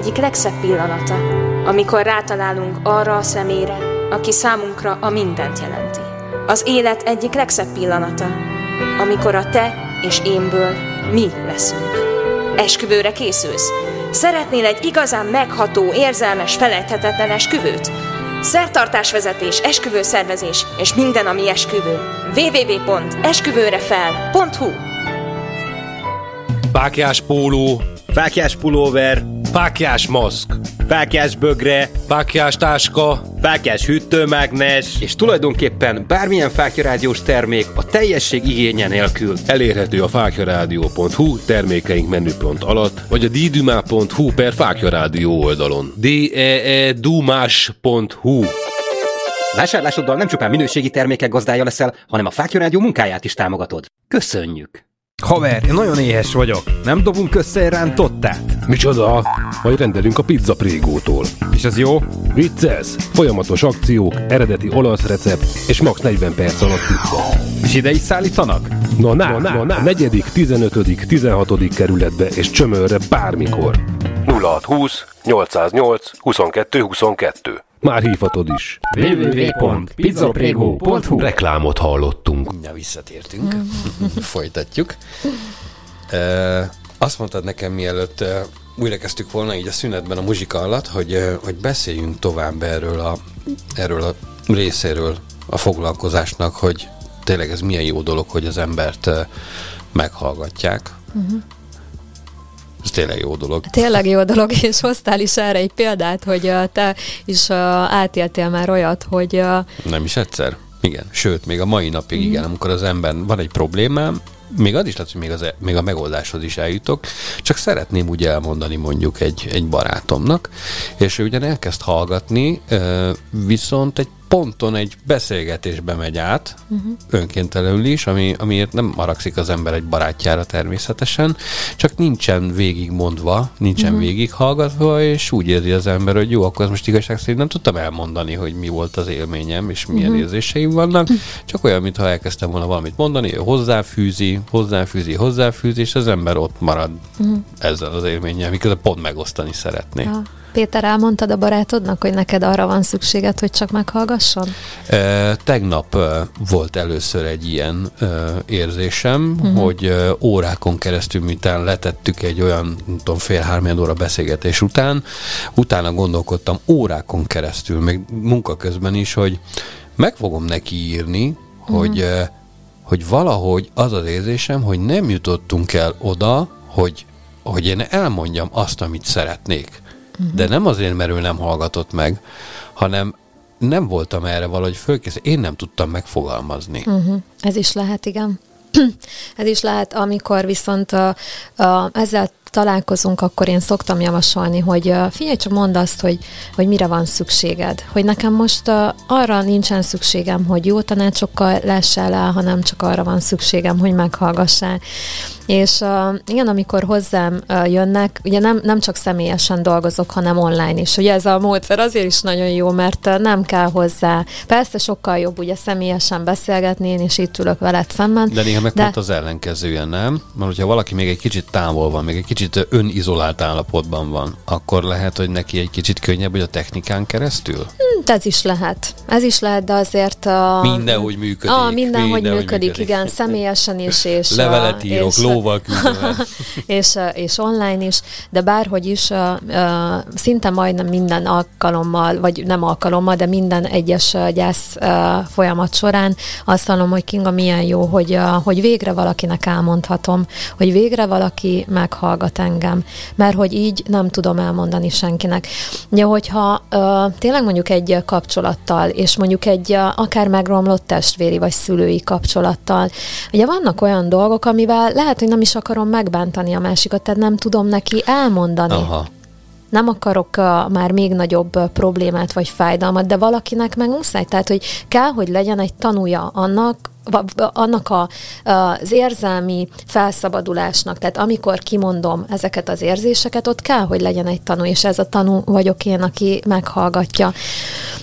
Egyik legszebb pillanata, amikor rátalálunk arra a személyre, aki számunkra a mindent jelenti. Az élet egyik legszebb pillanata, amikor a te és énből mi leszünk. Esküvőre készülsz? Szeretnél egy igazán megható, érzelmes, felejthetetlen esküvőt? Szertartásvezetés, esküvőszervezés és minden, ami esküvő. www.esküvőrefel.hu Fákjás póló, Fákjás pulóver, fákjás maszk, fákjás bögre, fákjás táska, fákjás hűtőmágnes, És tulajdonképpen bármilyen fákjarádiós termék a teljesség igénye nélkül. elérhető a fákjaradio.hu termékeink menüpont alatt, vagy a ddumá.hu per fákjarádió oldalon. d e e dumás.hu Vásárlásoddal nem csupán minőségi termékek gazdája leszel, hanem a Fákja Rádió munkáját is támogatod. Köszönjük! Haver, én nagyon éhes vagyok. Nem dobunk össze egy rántottát? Micsoda? Majd rendelünk a pizza prégótól. És az jó? Vicces, folyamatos akciók, eredeti olasz recept és max 40 perc alatt pizza. És ide is szállítanak? Na, na, na, na, na. negyedik, 15., 16. kerületbe és csömörre bármikor. 0620 808 22 22. Már hívhatod is. www.pizzaprego.hu Reklámot hallottunk. Ja, visszatértünk. Folytatjuk. E, azt mondtad nekem, mielőtt e, újra kezdtük volna így a szünetben a muzsika alatt, hogy, e, hogy beszéljünk tovább erről a, erről a részéről a foglalkozásnak, hogy tényleg ez milyen jó dolog, hogy az embert e, meghallgatják. Uh-huh. Ez tényleg jó dolog. Tényleg jó dolog, és hoztál is erre egy példát, hogy te is átéltél már olyat, hogy Nem is egyszer? Igen. Sőt, még a mai napig igen, amikor az ember van egy problémám, még az is lehet, hogy még, az, még a megoldáshoz is eljutok, csak szeretném úgy elmondani mondjuk egy, egy barátomnak, és ő ugyan elkezd hallgatni, viszont egy ponton egy beszélgetésbe megy át, uh-huh. önkéntelenül is, ami, amiért nem maragszik az ember egy barátjára természetesen, csak nincsen végigmondva, nincsen uh-huh. végighallgatva, és úgy érzi az ember, hogy jó, akkor ez most igazság szerint nem tudtam elmondani, hogy mi volt az élményem, és milyen uh-huh. érzéseim vannak, csak olyan, mintha elkezdtem volna valamit mondani, hozzáfűzi, hozzáfűzi, hozzáfűzi, és az ember ott marad uh-huh. ezzel az élménnyel, miközben pont megosztani szeretné. ja. Péter, elmondtad a barátodnak, hogy neked arra van szükséged, hogy csak meghallgasson? E, tegnap e, volt először egy ilyen e, érzésem, uh-huh. hogy e, órákon keresztül, miután letettük egy olyan, nem tudom, fél-három óra beszélgetés után, utána gondolkodtam órákon keresztül, még munka közben is, hogy meg fogom neki írni, uh-huh. hogy, e, hogy valahogy az az érzésem, hogy nem jutottunk el oda, hogy, hogy én elmondjam azt, amit szeretnék. De nem azért, mert ő nem hallgatott meg, hanem nem voltam erre valahogy fölkész. Én nem tudtam megfogalmazni. Uh-huh. Ez is lehet, igen. Ez is lehet, amikor viszont a, a, ezzel találkozunk, akkor én szoktam javasolni, hogy figyelj, csak mondd azt, hogy, hogy mire van szükséged. Hogy nekem most arra nincsen szükségem, hogy jó tanácsokkal lessel el, hanem csak arra van szükségem, hogy meghallgassál. És igen, amikor hozzám jönnek, ugye nem, nem csak személyesen dolgozok, hanem online is. Ugye ez a módszer azért is nagyon jó, mert nem kell hozzá. Persze sokkal jobb ugye személyesen beszélgetni, én is itt ülök veled szemben. De néha meg de... pont az ellenkezője, nem? Mert hogyha valaki még egy kicsit távol van, még egy kicsit önizolált állapotban van, akkor lehet, hogy neki egy kicsit könnyebb, hogy a technikán keresztül? Hmm, ez is lehet. Ez is lehet, de azért... A... Mindenhogy működik. Ah, mindenhogy mindenhogy működik, működik, igen, személyesen is. És, Levelet írok, és, lóval küldöm és, és online is, de bárhogy is, szinte majdnem minden alkalommal, vagy nem alkalommal, de minden egyes gyász folyamat során azt hallom, hogy Kinga milyen jó, hogy, hogy végre valakinek elmondhatom, hogy végre valaki meghallgat engem, mert hogy így nem tudom elmondani senkinek. Ugye, hogyha tényleg mondjuk egy kapcsolattal, és mondjuk egy akár megromlott testvéri vagy szülői kapcsolattal, ugye vannak olyan dolgok, amivel lehet, hogy nem is akarom megbántani a másikat, tehát nem tudom neki elmondani. Aha. Nem akarok már még nagyobb problémát vagy fájdalmat, de valakinek meg muszáj. Tehát, hogy kell, hogy legyen egy tanúja annak, annak a, az érzelmi felszabadulásnak, tehát amikor kimondom ezeket az érzéseket, ott kell, hogy legyen egy tanú, és ez a tanú vagyok én, aki meghallgatja.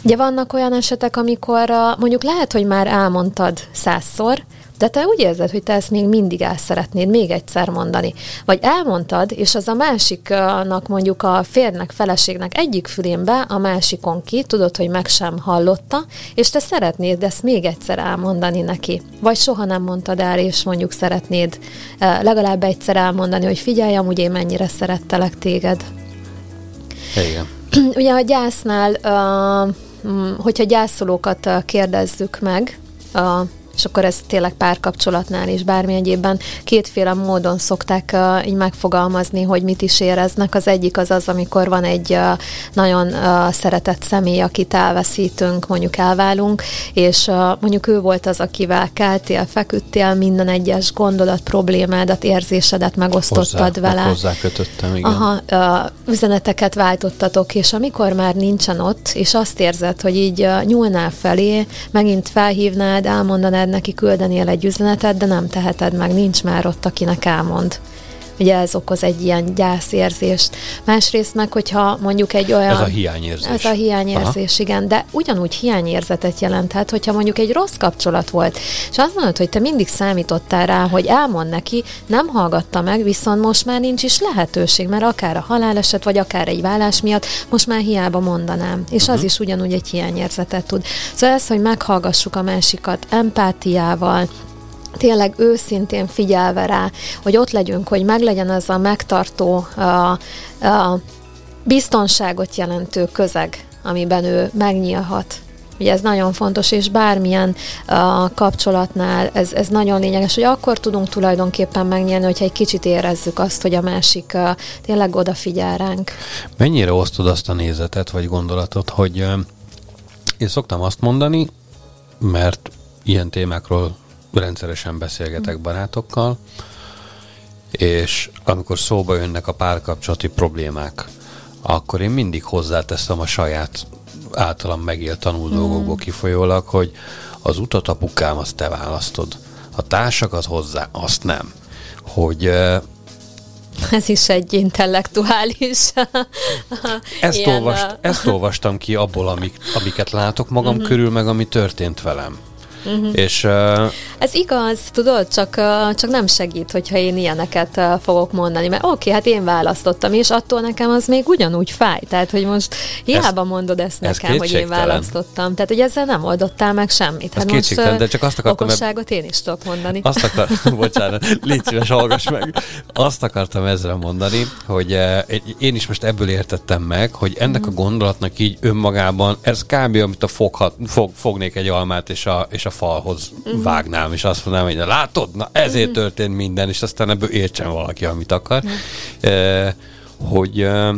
Ugye vannak olyan esetek, amikor mondjuk lehet, hogy már elmondtad százszor, de te úgy érzed, hogy te ezt még mindig el szeretnéd még egyszer mondani. Vagy elmondtad, és az a másiknak mondjuk a férnek, feleségnek egyik fülén be, a másikon ki, tudod, hogy meg sem hallotta, és te szeretnéd ezt még egyszer elmondani neki. Vagy soha nem mondtad el, és mondjuk szeretnéd eh, legalább egyszer elmondani, hogy figyelj, amúgy én mennyire szerettelek téged. Igen. Ugye a gyásznál, mm, hogyha gyászolókat uh, kérdezzük meg, és akkor ez tényleg párkapcsolatnál is, bármi egyébben kétféle módon szokták uh, így megfogalmazni, hogy mit is éreznek. Az egyik az az, amikor van egy uh, nagyon uh, szeretett személy, akit elveszítünk, mondjuk elválunk, és uh, mondjuk ő volt az, akivel keltél, feküdtél, minden egyes gondolat, problémádat, érzésedet megosztottad Hozzá, vele. hozzá kötöttem, igen. Aha, uh, üzeneteket váltottatok, és amikor már nincsen ott, és azt érzed, hogy így uh, nyúlnál felé, megint felhívnád, elmondanád neki, küldenél egy üzenetet, de nem teheted meg, nincs már ott, akinek elmond. Ugye ez okoz egy ilyen gyászérzést. Másrészt meg, hogyha mondjuk egy olyan... Ez a hiányérzés. Ez a hiányérzés, igen, de ugyanúgy hiányérzetet jelenthet, hogyha mondjuk egy rossz kapcsolat volt, és azt mondod, hogy te mindig számítottál rá, hogy elmond neki, nem hallgatta meg, viszont most már nincs is lehetőség, mert akár a haláleset, vagy akár egy vállás miatt most már hiába mondanám. És az is ugyanúgy egy hiányérzetet tud. Szóval ez, hogy meghallgassuk a másikat empátiával, tényleg őszintén figyelve rá, hogy ott legyünk, hogy meglegyen az a megtartó a, a biztonságot jelentő közeg, amiben ő megnyílhat. Ugye ez nagyon fontos, és bármilyen uh, kapcsolatnál ez, ez nagyon lényeges, hogy akkor tudunk tulajdonképpen megnyílni, hogyha egy kicsit érezzük azt, hogy a másik uh, tényleg odafigyel ránk. Mennyire osztod azt a nézetet vagy gondolatot, hogy én szoktam azt mondani, mert ilyen témákról rendszeresen beszélgetek barátokkal, és amikor szóba jönnek a párkapcsolati problémák, akkor én mindig hozzáteszem a saját általam megélt tanul dolgokból kifolyólag, hogy az utat apukám, azt te választod. A társakat hozzá, azt nem. Hogy Ez is egy intellektuális. ezt, ilyen, olvast, ezt olvastam ki abból, amik, amiket látok magam körül, meg ami történt velem. És uh, Ez igaz, tudod, csak, uh, csak nem segít, hogyha én ilyeneket uh, fogok mondani, mert oké, hát én választottam, és attól nekem az még ugyanúgy fáj. Tehát, hogy most hiába mondod ezt ez nekem, hogy én választottam. Tehát, hogy ezzel nem oldottál meg semmit. Hát most de csak azt akartam, okosságot én is tudok mondani. Azt akar, bocsánat, légy szíves, hallgass meg. Azt akartam ezzel mondani, hogy én is most ebből értettem meg, hogy ennek a gondolatnak így önmagában, ez kb. amit a foghat, fog, fognék egy almát, és a, és a falhoz vágnám, és azt mondanám, hogy látod, na ezért történt minden, és aztán ebből értsen valaki, amit akar. Eh, hogy eh,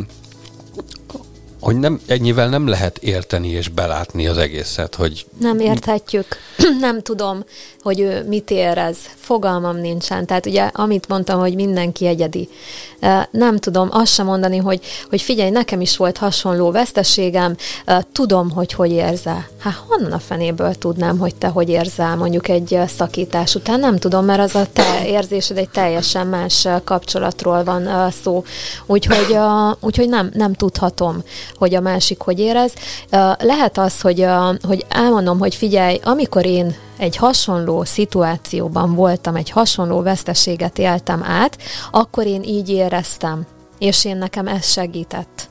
hogy nem, ennyivel nem lehet érteni és belátni az egészet, hogy Nem érthetjük, nem tudom, hogy ő mit érez, fogalmam nincsen. Tehát ugye, amit mondtam, hogy mindenki egyedi. Nem tudom azt sem mondani, hogy, hogy figyelj, nekem is volt hasonló veszteségem, tudom, hogy hogy érzel. Hát honnan a fenéből tudnám, hogy te hogy érzel mondjuk egy szakítás után? Nem tudom, mert az a te érzésed egy teljesen más kapcsolatról van szó. Úgyhogy, úgyhogy nem, nem tudhatom, hogy a másik hogy érez. Eh, Lehet az, hogy, hogy elmondom, hogy figyelj, amikor én egy hasonló szituációban voltam, egy hasonló veszteséget éltem át, akkor én így éreztem, és én nekem ez segített.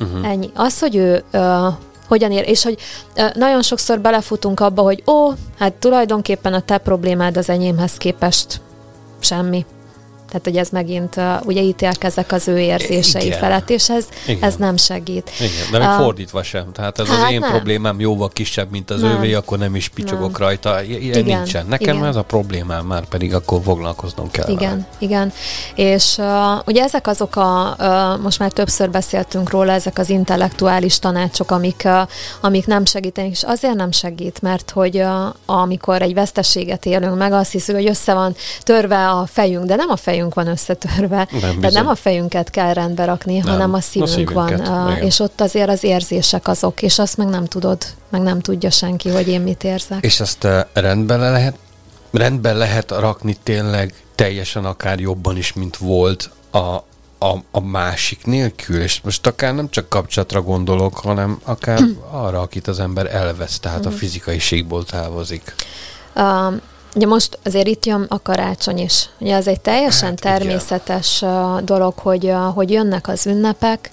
Uh-huh. Ennyi. Az, hogy ő uh, hogyan ér, és hogy uh, nagyon sokszor belefutunk abba, hogy ó, hát tulajdonképpen a te problémád az enyémhez képest semmi. Tehát, hogy ez megint uh, ugye ítélkezek az ő érzései Igen. felett, és ez, Igen. ez nem segít. Igen, de még Ah, fordítva sem. Tehát ez Hát az én nem. problémám jóval kisebb, mint az Nem. övé, akkor nem is picsogok Nem. rajta. Ilyen Igen, nincsen. Nekem igen. ez a problémám már pedig akkor foglalkoznom kell. Igen, vele. igen. És uh, ugye ezek azok a, uh, most már többször beszéltünk róla, ezek az intellektuális tanácsok, amik, uh, amik nem segítenek, és azért nem segít, mert hogy uh, amikor egy veszteséget élünk meg, azt hiszük, hogy össze van törve a fejünk, de nem a fejünk van összetörve, Nem de nem a fejünket kell rendbe rakni, Nem, hanem a a szívünk van, szívünket, uh, igen. és ott azért az érzések azok, és azt meg nem tudod, meg nem tudja senki, hogy én mit érzek. És azt uh, rendben le lehet, rendben lehet rakni tényleg teljesen akár jobban is, mint volt a, a, a másik nélkül, és most akár nem csak kapcsolatra gondolok, hanem akár arra, akit az ember elvesz, tehát Mhm. a fizikai síkból távozik. Uh, Ugye most azért itt jön a karácsony is. Ugye az egy teljesen Hát, természetes igen. dolog, hogy, hogy jönnek az ünnepek,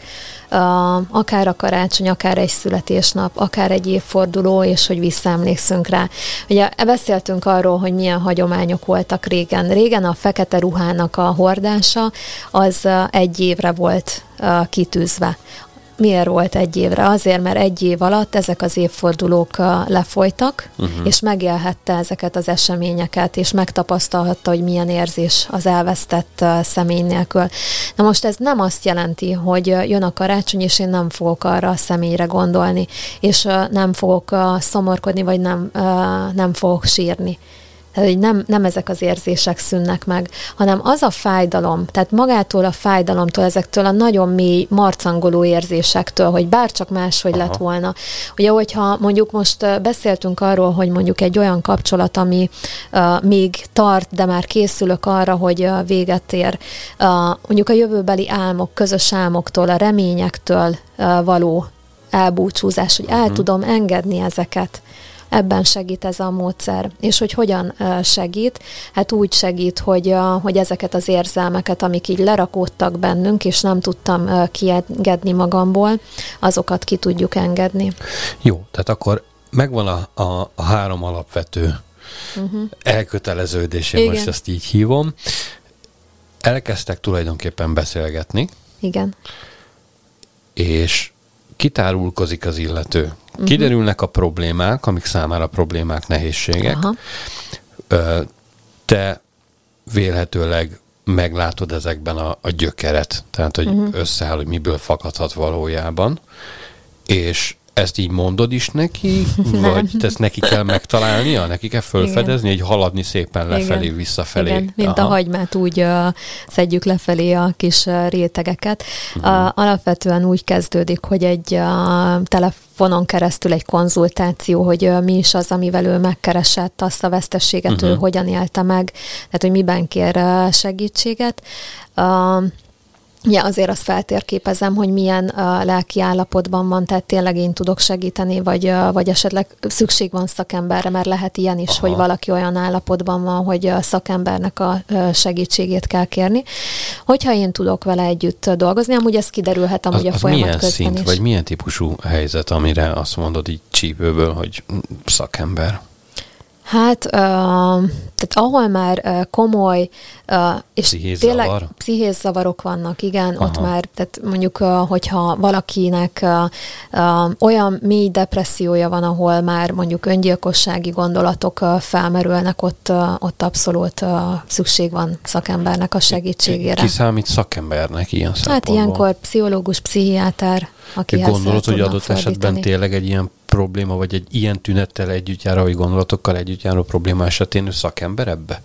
akár a karácsony, akár egy születésnap, akár egy évforduló, és hogy visszaemlékszünk rá. Ugye beszéltünk arról, hogy milyen hagyományok voltak régen. Régen a fekete ruhának a hordása az egy évre volt kitűzve. Miért volt egy évre? Azért, mert egy év alatt ezek az évfordulók lefolytak, uh-huh. és megélhette ezeket az eseményeket, és megtapasztalhatta, hogy milyen érzés az elvesztett személy nélkül. Na most ez nem azt jelenti, hogy jön a karácsony, és én nem fogok arra a személyre gondolni, és nem fogok szomorkodni, vagy nem, nem fogok sírni. Tehát, hogy nem, nem ezek az érzések szűnnek meg, hanem az a fájdalom, tehát magától a fájdalomtól, ezektől a nagyon mély, marcangoló érzésektől, hogy bárcsak máshogy Aha. lett volna. Ugye, hogyha mondjuk most beszéltünk arról, hogy mondjuk egy olyan kapcsolat, ami uh, még tart, de már készülök arra, hogy uh, véget ér, uh, mondjuk a jövőbeli álmok, közös álmoktól, a reményektől uh, való elbúcsúzás, hogy el uh-huh. tudom engedni ezeket ebben segít ez a módszer. És hogy hogyan segít? Hát úgy segít, hogy, hogy ezeket az érzelmeket, amik így lerakódtak bennünk, és nem tudtam kiengedni magamból, azokat ki tudjuk engedni. Jó, tehát akkor megvan a, a, a három alapvető uh-huh. elköteleződés, én most ezt így hívom. Elkezdtek tulajdonképpen beszélgetni. Igen. És kitárulkozik az illető. Uh-huh. Kiderülnek a problémák, amik számára problémák, nehézségek. Aha. Te vélhetőleg meglátod ezekben a, a gyökeret, tehát hogy uh-huh. összeáll, hogy miből fakadhat valójában, és ezt így mondod is neki, vagy ezt neki kell megtalálnia, neki kell fölfedezni, hogy haladni szépen lefelé, Igen. visszafelé. Igen, mint Aha. a hagymát úgy uh, szedjük lefelé a kis uh, rétegeket. Uh-huh. Uh, alapvetően úgy kezdődik, hogy egy uh, telefonon keresztül egy konzultáció, hogy uh, mi is az, amivel ő megkeresett azt a vesztességet, uh-huh. ő hogyan élte meg, tehát hogy miben kér uh, segítséget. Uh, Ja, azért azt feltérképezem, hogy milyen uh, lelki állapotban van, tehát tényleg én tudok segíteni, vagy, uh, vagy esetleg szükség van szakemberre, mert lehet ilyen is, Aha. hogy valaki olyan állapotban van, hogy a szakembernek a uh, segítségét kell kérni. Hogyha én tudok vele együtt dolgozni, amúgy ez kiderülhet amúgy az, a folyamat milyen közben szint, is. vagy milyen típusú helyzet, amire azt mondod így csípőből, hogy szakember? Hát, tehát ahol már komoly és Pszichés tényleg zavar? pszichés zavarok vannak, igen, Aha. ott már, tehát mondjuk, hogyha valakinek olyan mély depressziója van, ahol már mondjuk öngyilkossági gondolatok felmerülnek, ott, ott abszolút szükség van szakembernek a segítségére. Ki számít szakembernek ilyen Hát szempontból? ilyenkor pszichológus, pszichiáter, aki gondolod, hogy adott esetben tényleg egy ilyen probléma, vagy egy ilyen tünettel együtt járó, vagy gondolatokkal együtt járó probléma esetén ő szakember ebbe?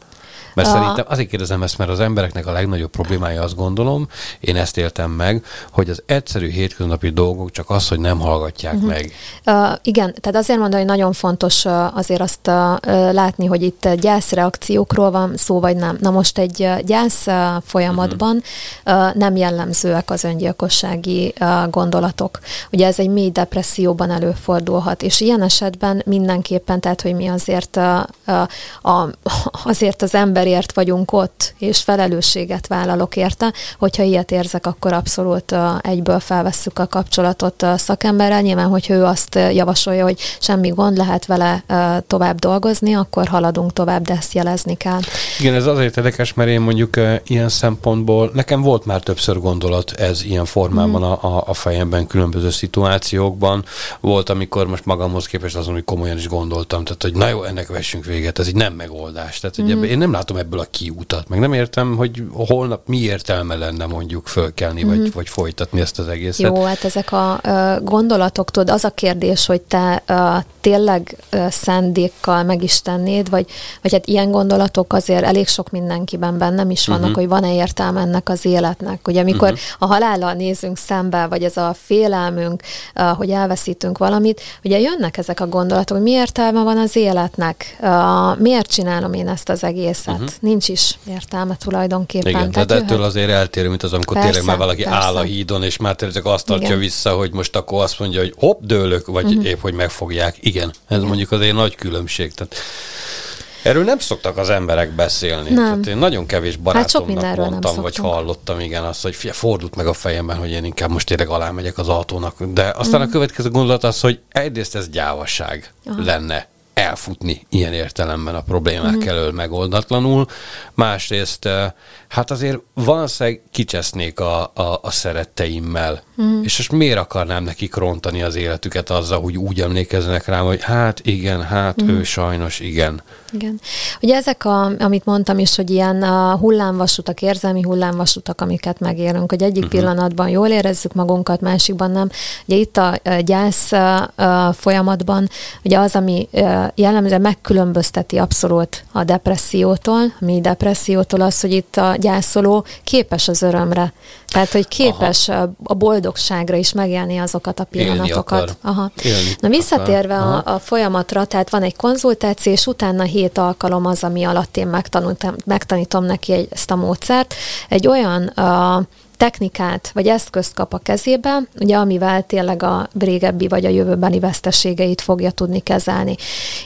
Mert a... szerintem azért kérdezem ezt, mert az embereknek a legnagyobb problémája azt gondolom, én ezt éltem meg, hogy az egyszerű hétköznapi dolgok csak az, hogy nem hallgatják uh-huh. meg. Uh, igen, tehát azért mondom, hogy nagyon fontos uh, azért azt uh, látni, hogy itt gyászreakciókról van szó, vagy nem. Na most egy gyász uh, folyamatban uh, nem jellemzőek az öngyilkossági uh, gondolatok. Ugye ez egy mély depresszióban előfordulhat, és ilyen esetben mindenképpen, tehát hogy mi azért, uh, uh, a, azért az ember emberért vagyunk ott, és felelősséget vállalok érte. Hogyha ilyet érzek, akkor abszolút egyből felvesszük a kapcsolatot a szakemberrel. Nyilván, hogyha ő azt javasolja, hogy semmi gond, lehet vele tovább dolgozni, akkor haladunk tovább, de ezt jelezni kell. Igen, ez azért érdekes, mert én mondjuk ilyen szempontból, nekem volt már többször gondolat ez ilyen formában mm. a, a fejemben, különböző szituációkban. Volt, amikor most magamhoz képest azon, hogy komolyan is gondoltam, tehát hogy na jó, ennek vessünk véget, ez így nem megoldás. Tehát, hogy mm. én nem látom ebből a kiútat, meg nem értem, hogy holnap mi értelme lenne mondjuk fölkelni, mm-hmm. vagy, vagy folytatni ezt az egészet. Jó, hát ezek a uh, gondolatok, tudod, az a kérdés, hogy te uh, tényleg uh, szándékkal meg is tennéd, vagy, vagy hát ilyen gondolatok azért elég sok mindenkiben bennem is vannak, mm-hmm. hogy van-e értelme ennek az életnek. Ugye amikor mm-hmm. a halállal nézünk szembe, vagy ez a félelmünk, uh, hogy elveszítünk valamit, ugye jönnek ezek a gondolatok, hogy mi értelme van az életnek, uh, miért csinálom én ezt az egészet, uh-huh. nincs is értelme tulajdonképpen. Igen, tehát ettől jöhet... azért eltérő, mint az, amikor persze, tényleg már valaki persze. áll a hídon, és már tényleg azt tartja Igen. vissza, hogy most akkor azt mondja, hogy hopp, dőlök, vagy uh-huh. épp, hogy megfogják. Igen, ez mondjuk azért nagy különbség. Tehát Erről nem szoktak az emberek beszélni. Nem. Tehát én nagyon kevés barátomnak mindenről nem mondtam, vagy hallottam, igen, azt, hogy fia, fordult meg a fejemben, hogy én inkább most tényleg alá megyek az autónak. De aztán a következő gondolat az, hogy egyrészt ez gyávasság Aha. lenne elfutni ilyen értelemben a problémák elől megoldatlanul. Másrészt, eh, hát azért valószínűleg kicsesznék a, a, a szeretteimmel. És most miért akarnám nekik rontani az életüket azzal, hogy úgy emlékeznek rám, hogy hát igen, hát ő sajnos igen. Igen. Ugye ezek, a, amit mondtam is, hogy ilyen a hullámvasutak, érzelmi hullámvasutak, amiket megélünk, hogy egyik uh-huh. pillanatban jól érezzük magunkat, másikban nem. Ugye itt a, a gyász folyamatban, ugye az, ami jellemzően megkülönbözteti abszolút a depressziótól, a mi depressziótól az, hogy itt a gyászoló képes az örömre. Tehát, hogy képes Aha. a boldogságra is megélni azokat a pillanatokat. Aha. Élni Na visszatérve akar. Aha. a, a folyamatra, tehát van egy konzultáció, és utána hét alkalom az, ami alatt én megtanítom neki egy, ezt a módszert. Egy olyan uh, technikát vagy eszközt kap a kezébe, ugye amivel tényleg a régebbi vagy a jövőbeni veszteségeit fogja tudni kezelni.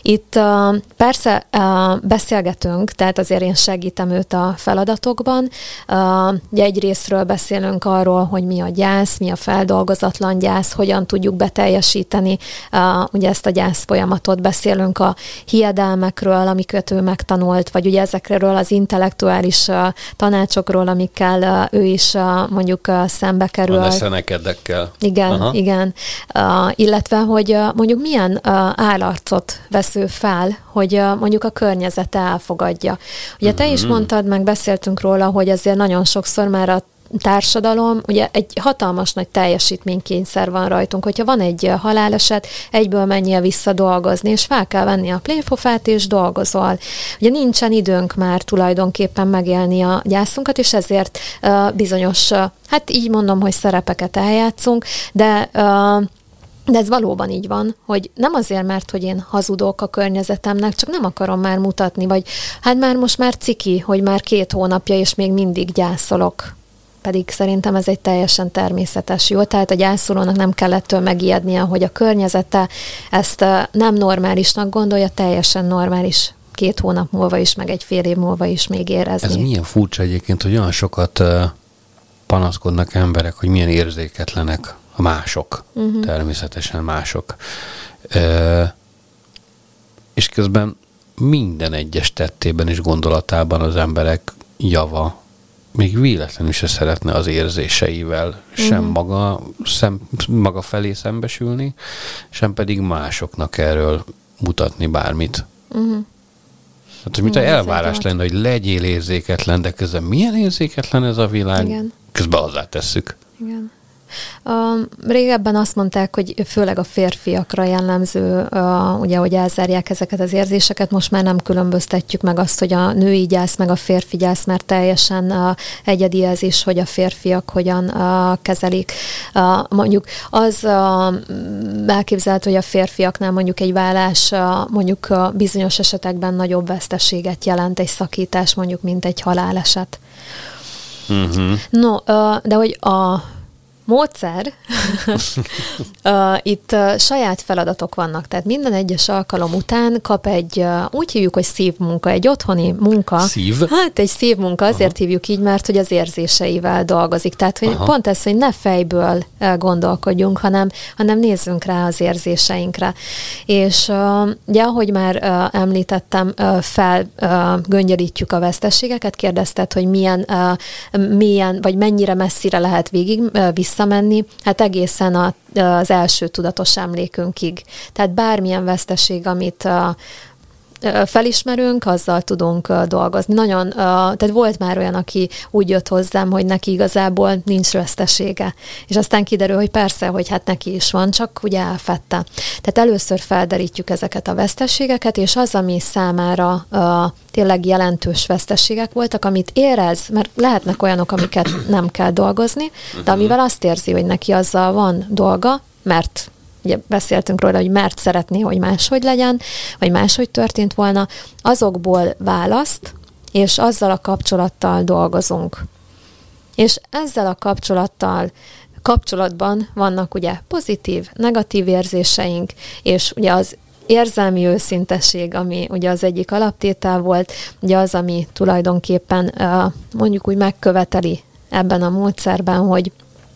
Itt uh, persze uh, beszélgetünk, tehát azért én segítem őt a feladatokban. Uh, ugye egy részről beszélünk arról, hogy mi a gyász, mi a feldolgozatlan gyász, hogyan tudjuk beteljesíteni ugye ezt a gyász folyamatot. Beszélünk a hiedelmekről, amiket ő megtanult, vagy ugye ezekről az intellektuális tanácsokról, amikkel ő is uh, mondjuk szembe kerül. A neszenekedekkel. Igen, Aha. Igen. Uh, illetve, hogy uh, mondjuk milyen uh, állarcot vesz ő fel, hogy uh, mondjuk a környezete elfogadja. Ugye te Mhm. is mondtad, meg beszéltünk róla, hogy azért nagyon sokszor már a társadalom, ugye egy hatalmas nagy teljesítménykényszer van rajtunk, hogyha van egy haláleset, egyből menjél vissza dolgozni, és fel kell venni a pléfofát, és dolgozol. Ugye nincsen időnk már tulajdonképpen megélni a gyászunkat, és ezért uh, bizonyos, uh, hát így mondom, hogy szerepeket eljátszunk, de uh, de ez valóban így van, hogy nem azért, mert hogy én hazudok a környezetemnek, csak nem akarom már mutatni, vagy hát már most már ciki, hogy már két hónapja, és még mindig gyászolok. Pedig szerintem ez egy teljesen természetes jó. Tehát a gyászolónak nem kell ettől megijednie, hogy a környezete ezt nem normálisnak gondolja, teljesen normális két hónap múlva is, meg egy fél év múlva is még érezni. Ez milyen furcsa egyébként, hogy olyan sokat panaszkodnak emberek, hogy milyen érzéketlenek a mások. Uh-huh. Természetesen mások. Uh, és közben minden egyes tettében és gondolatában az emberek java még véletlenül se szeretne az érzéseivel sem maga, szem, maga felé szembesülni, sem pedig másoknak erről mutatni bármit. Hát, hogy mint ez elvárás lenne, hogy legyél érzéketlen, de közben milyen érzéketlen ez a világ? Igen. Közben hozzátesszük. Igen. Régebben azt mondták, hogy főleg a férfiakra jellemző, ugye, hogy elzárják ezeket az érzéseket, most már nem különböztetjük meg azt, hogy a női gyász meg a férfi gyász, mert teljesen egyedi ez is, hogy a férfiak hogyan kezelik. Mondjuk az elképzelhető, hogy a férfiaknál mondjuk egy vállás mondjuk bizonyos esetekben nagyobb veszteséget jelent egy szakítás, mondjuk, mint egy haláleset. Uh-huh. No, de hogy a módszer, itt saját feladatok vannak, tehát minden egyes alkalom után kap egy, úgy hívjuk, hogy szívmunka, egy otthoni munka. Szív? Hát egy szívmunka, azért Aha. hívjuk így, mert hogy az érzéseivel dolgozik. Tehát, hogy Aha. pont ez, hogy ne fejből gondolkodjunk, hanem, hanem nézzünk rá az érzéseinkre. És ugye, ahogy már említettem, fel göngyölítjük a veszteségeket, kérdezted, hogy milyen, milyen, vagy mennyire messzire lehet végig ö, visszamenni, hát egészen a, az első tudatos emlékünkig. Tehát bármilyen veszteség, amit ö, felismerünk, azzal tudunk dolgozni. Nagyon, tehát volt már olyan, aki úgy jött hozzám, hogy neki igazából nincs vesztesége. És aztán kiderül, hogy persze, hogy hát neki is van, csak ugye elfette. Tehát először felderítjük ezeket a veszteségeket, és az, ami számára tényleg jelentős veszteségek voltak, amit érez, mert lehetnek olyanok, amiket nem kell dolgozni, de amivel azt érzi, hogy neki azzal van dolga, mert ugye beszéltünk róla, hogy mert szeretné, hogy máshogy legyen, vagy máshogy történt volna, azokból választ, és azzal a kapcsolattal dolgozunk. És ezzel a kapcsolattal kapcsolatban vannak ugye pozitív, negatív érzéseink, és ugye az érzelmi őszintesség, ami ugye az egyik alaptétel volt, ugye az, ami tulajdonképpen mondjuk úgy megköveteli ebben a módszerben, hogy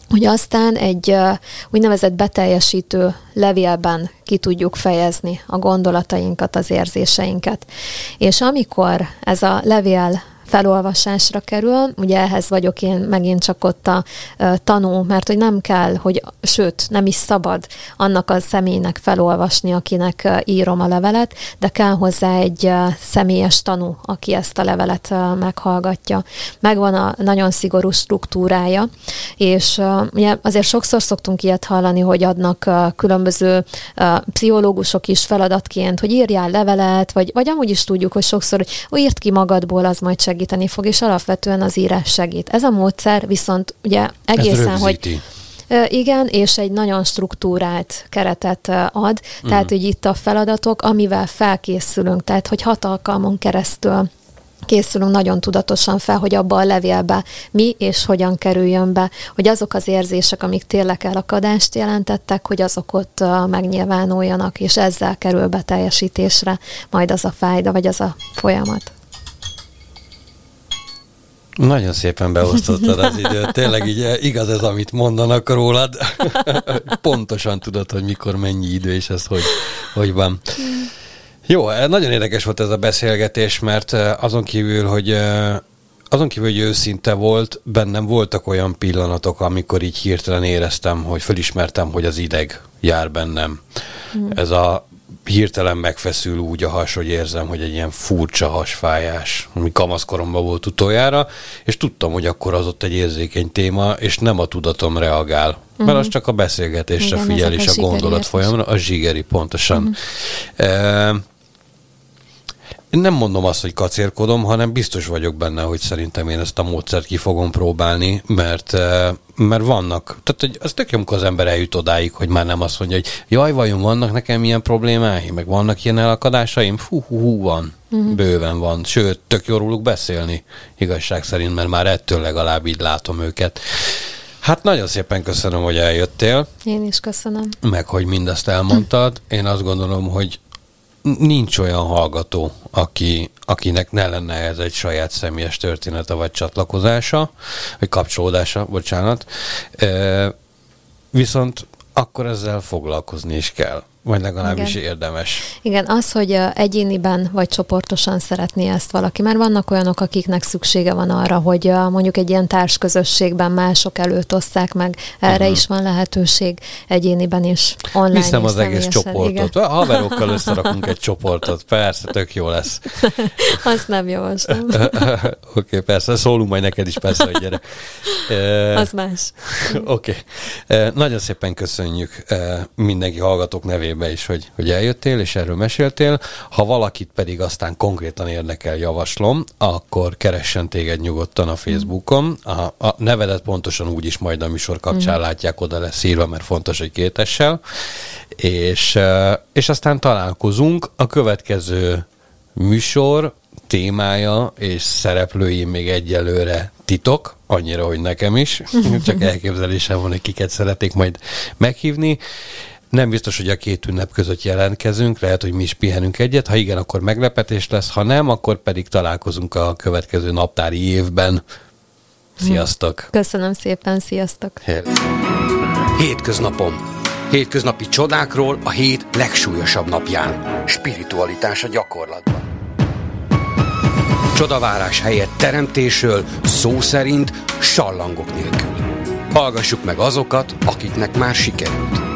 hogy aztán egy úgynevezett beteljesítő levélben ki tudjuk fejezni a gondolatainkat, az érzéseinket. És amikor ez a levél felolvasásra kerül. Ugye ehhez vagyok én megint csak ott a tanú, mert hogy nem kell, hogy sőt, nem is szabad annak a személynek felolvasni, akinek írom a levelet, de kell hozzá egy személyes tanú, aki ezt a levelet meghallgatja. Megvan a nagyon szigorú struktúrája, és ugye azért sokszor szoktunk ilyet hallani, hogy adnak különböző pszichológusok is feladatként, hogy írjál levelet, vagy, vagy amúgy is tudjuk, hogy sokszor, hogy írt ki magadból, az majd segíteni fog, és alapvetően az írás segít. Ez a módszer viszont ugye egészen, Ez hogy rögzíti. Igen, és egy nagyon struktúrált keretet ad, tehát hogy itt a feladatok, amivel felkészülünk, tehát hogy hat alkalmon keresztül készülünk nagyon tudatosan fel, hogy abba a levélbe mi és hogyan kerüljön be, hogy azok az érzések, amik tényleg elakadást jelentettek, hogy azok ott megnyilvánuljanak, és ezzel kerül be teljesítésre majd az a fájda, vagy az a folyamat. Nagyon szépen beosztottad az időt. Tényleg így eh, igaz ez, amit mondanak rólad. Pontosan tudod, hogy mikor mennyi idő, és ez hogy, hogy van. Jó, eh, nagyon érdekes volt ez a beszélgetés, mert eh, azon kívül, hogy azon kívül, hogy őszinte volt, bennem voltak olyan pillanatok, amikor így hirtelen éreztem, hogy felismertem, hogy az ideg jár bennem. Ez a hirtelen megfeszül úgy a has, hogy érzem, hogy egy ilyen furcsa hasfájás, ami kamaszkoromban volt utoljára, és tudtam, hogy akkor az ott egy érzékeny téma, és nem a tudatom reagál. Mert az csak a beszélgetésre Igen, figyel, és a gondolat folyamra, a zsigeri, pontosan. E, én nem mondom azt, hogy kacérkodom, hanem biztos vagyok benne, hogy szerintem én ezt a módszert ki fogom próbálni, mert, eh, mert vannak, tehát hogy az tök jó, amikor az ember eljut odáig, hogy már nem azt mondja, hogy jaj, vajon vannak nekem ilyen problémáim, meg vannak ilyen elakadásaim, fú, hú, hú van, uh-huh. bőven van, sőt, tök jó róluk beszélni, igazság szerint, mert már ettől legalább így látom őket. Hát nagyon szépen köszönöm, hogy eljöttél Én is köszönöm. meg hogy mindezt elmondtad. Én azt gondolom, hogy nincs olyan hallgató, aki, akinek ne lenne ez egy saját személyes története vagy csatlakozása, vagy kapcsolódása, bocsánat. Viszont akkor ezzel foglalkozni is kell, vagy legalábbis Igen. érdemes. Igen, az, hogy egyéniben vagy csoportosan szeretné ezt valaki, mert vannak olyanok, akiknek szüksége van arra, hogy mondjuk egy ilyen társközösségben mások előtt osszák meg, erre uh-huh. is van lehetőség egyéniben is, online Viszem az egész csoportot. Igen. A haverokkal összerakunk egy csoportot. Persze, tök jó lesz. Azt nem javaslom. Oké, okay, persze, szólunk majd neked is, persze, hogy gyere. Az más. Oké. Okay. Nagyon szépen köszönjük mindenki hallgatók nevébe is, hogy, hogy eljöttél és erről meséltél. Ha valakit pedig aztán konkrétan érdekel, javaslom, akkor keressen téged nyugodtan a Facebookon. A, a nevedet pontosan úgy is majd a műsor kapcsán látják, oda lesz írva, mert fontos, hogy kétessel. És, és aztán találkozunk. A következő műsor témája és szereplői még egyelőre titok, annyira, hogy nekem is, csak elképzelésem van, hogy kiket szeretnék majd meghívni. Nem biztos, hogy a két ünnep között jelentkezünk, lehet, hogy mi is pihenünk egyet, ha igen, akkor meglepetés lesz, ha nem, akkor pedig találkozunk a következő naptári évben. Sziasztok! Köszönöm szépen, sziasztok! Hello. Hétköznapom. Hétköznapi csodákról a hét legsúlyosabb napján. Spiritualitás a gyakorlatban. Csodavárás helyett teremtésről szó szerint sallangok nélkül. Hallgassuk meg azokat, akiknek már sikerült.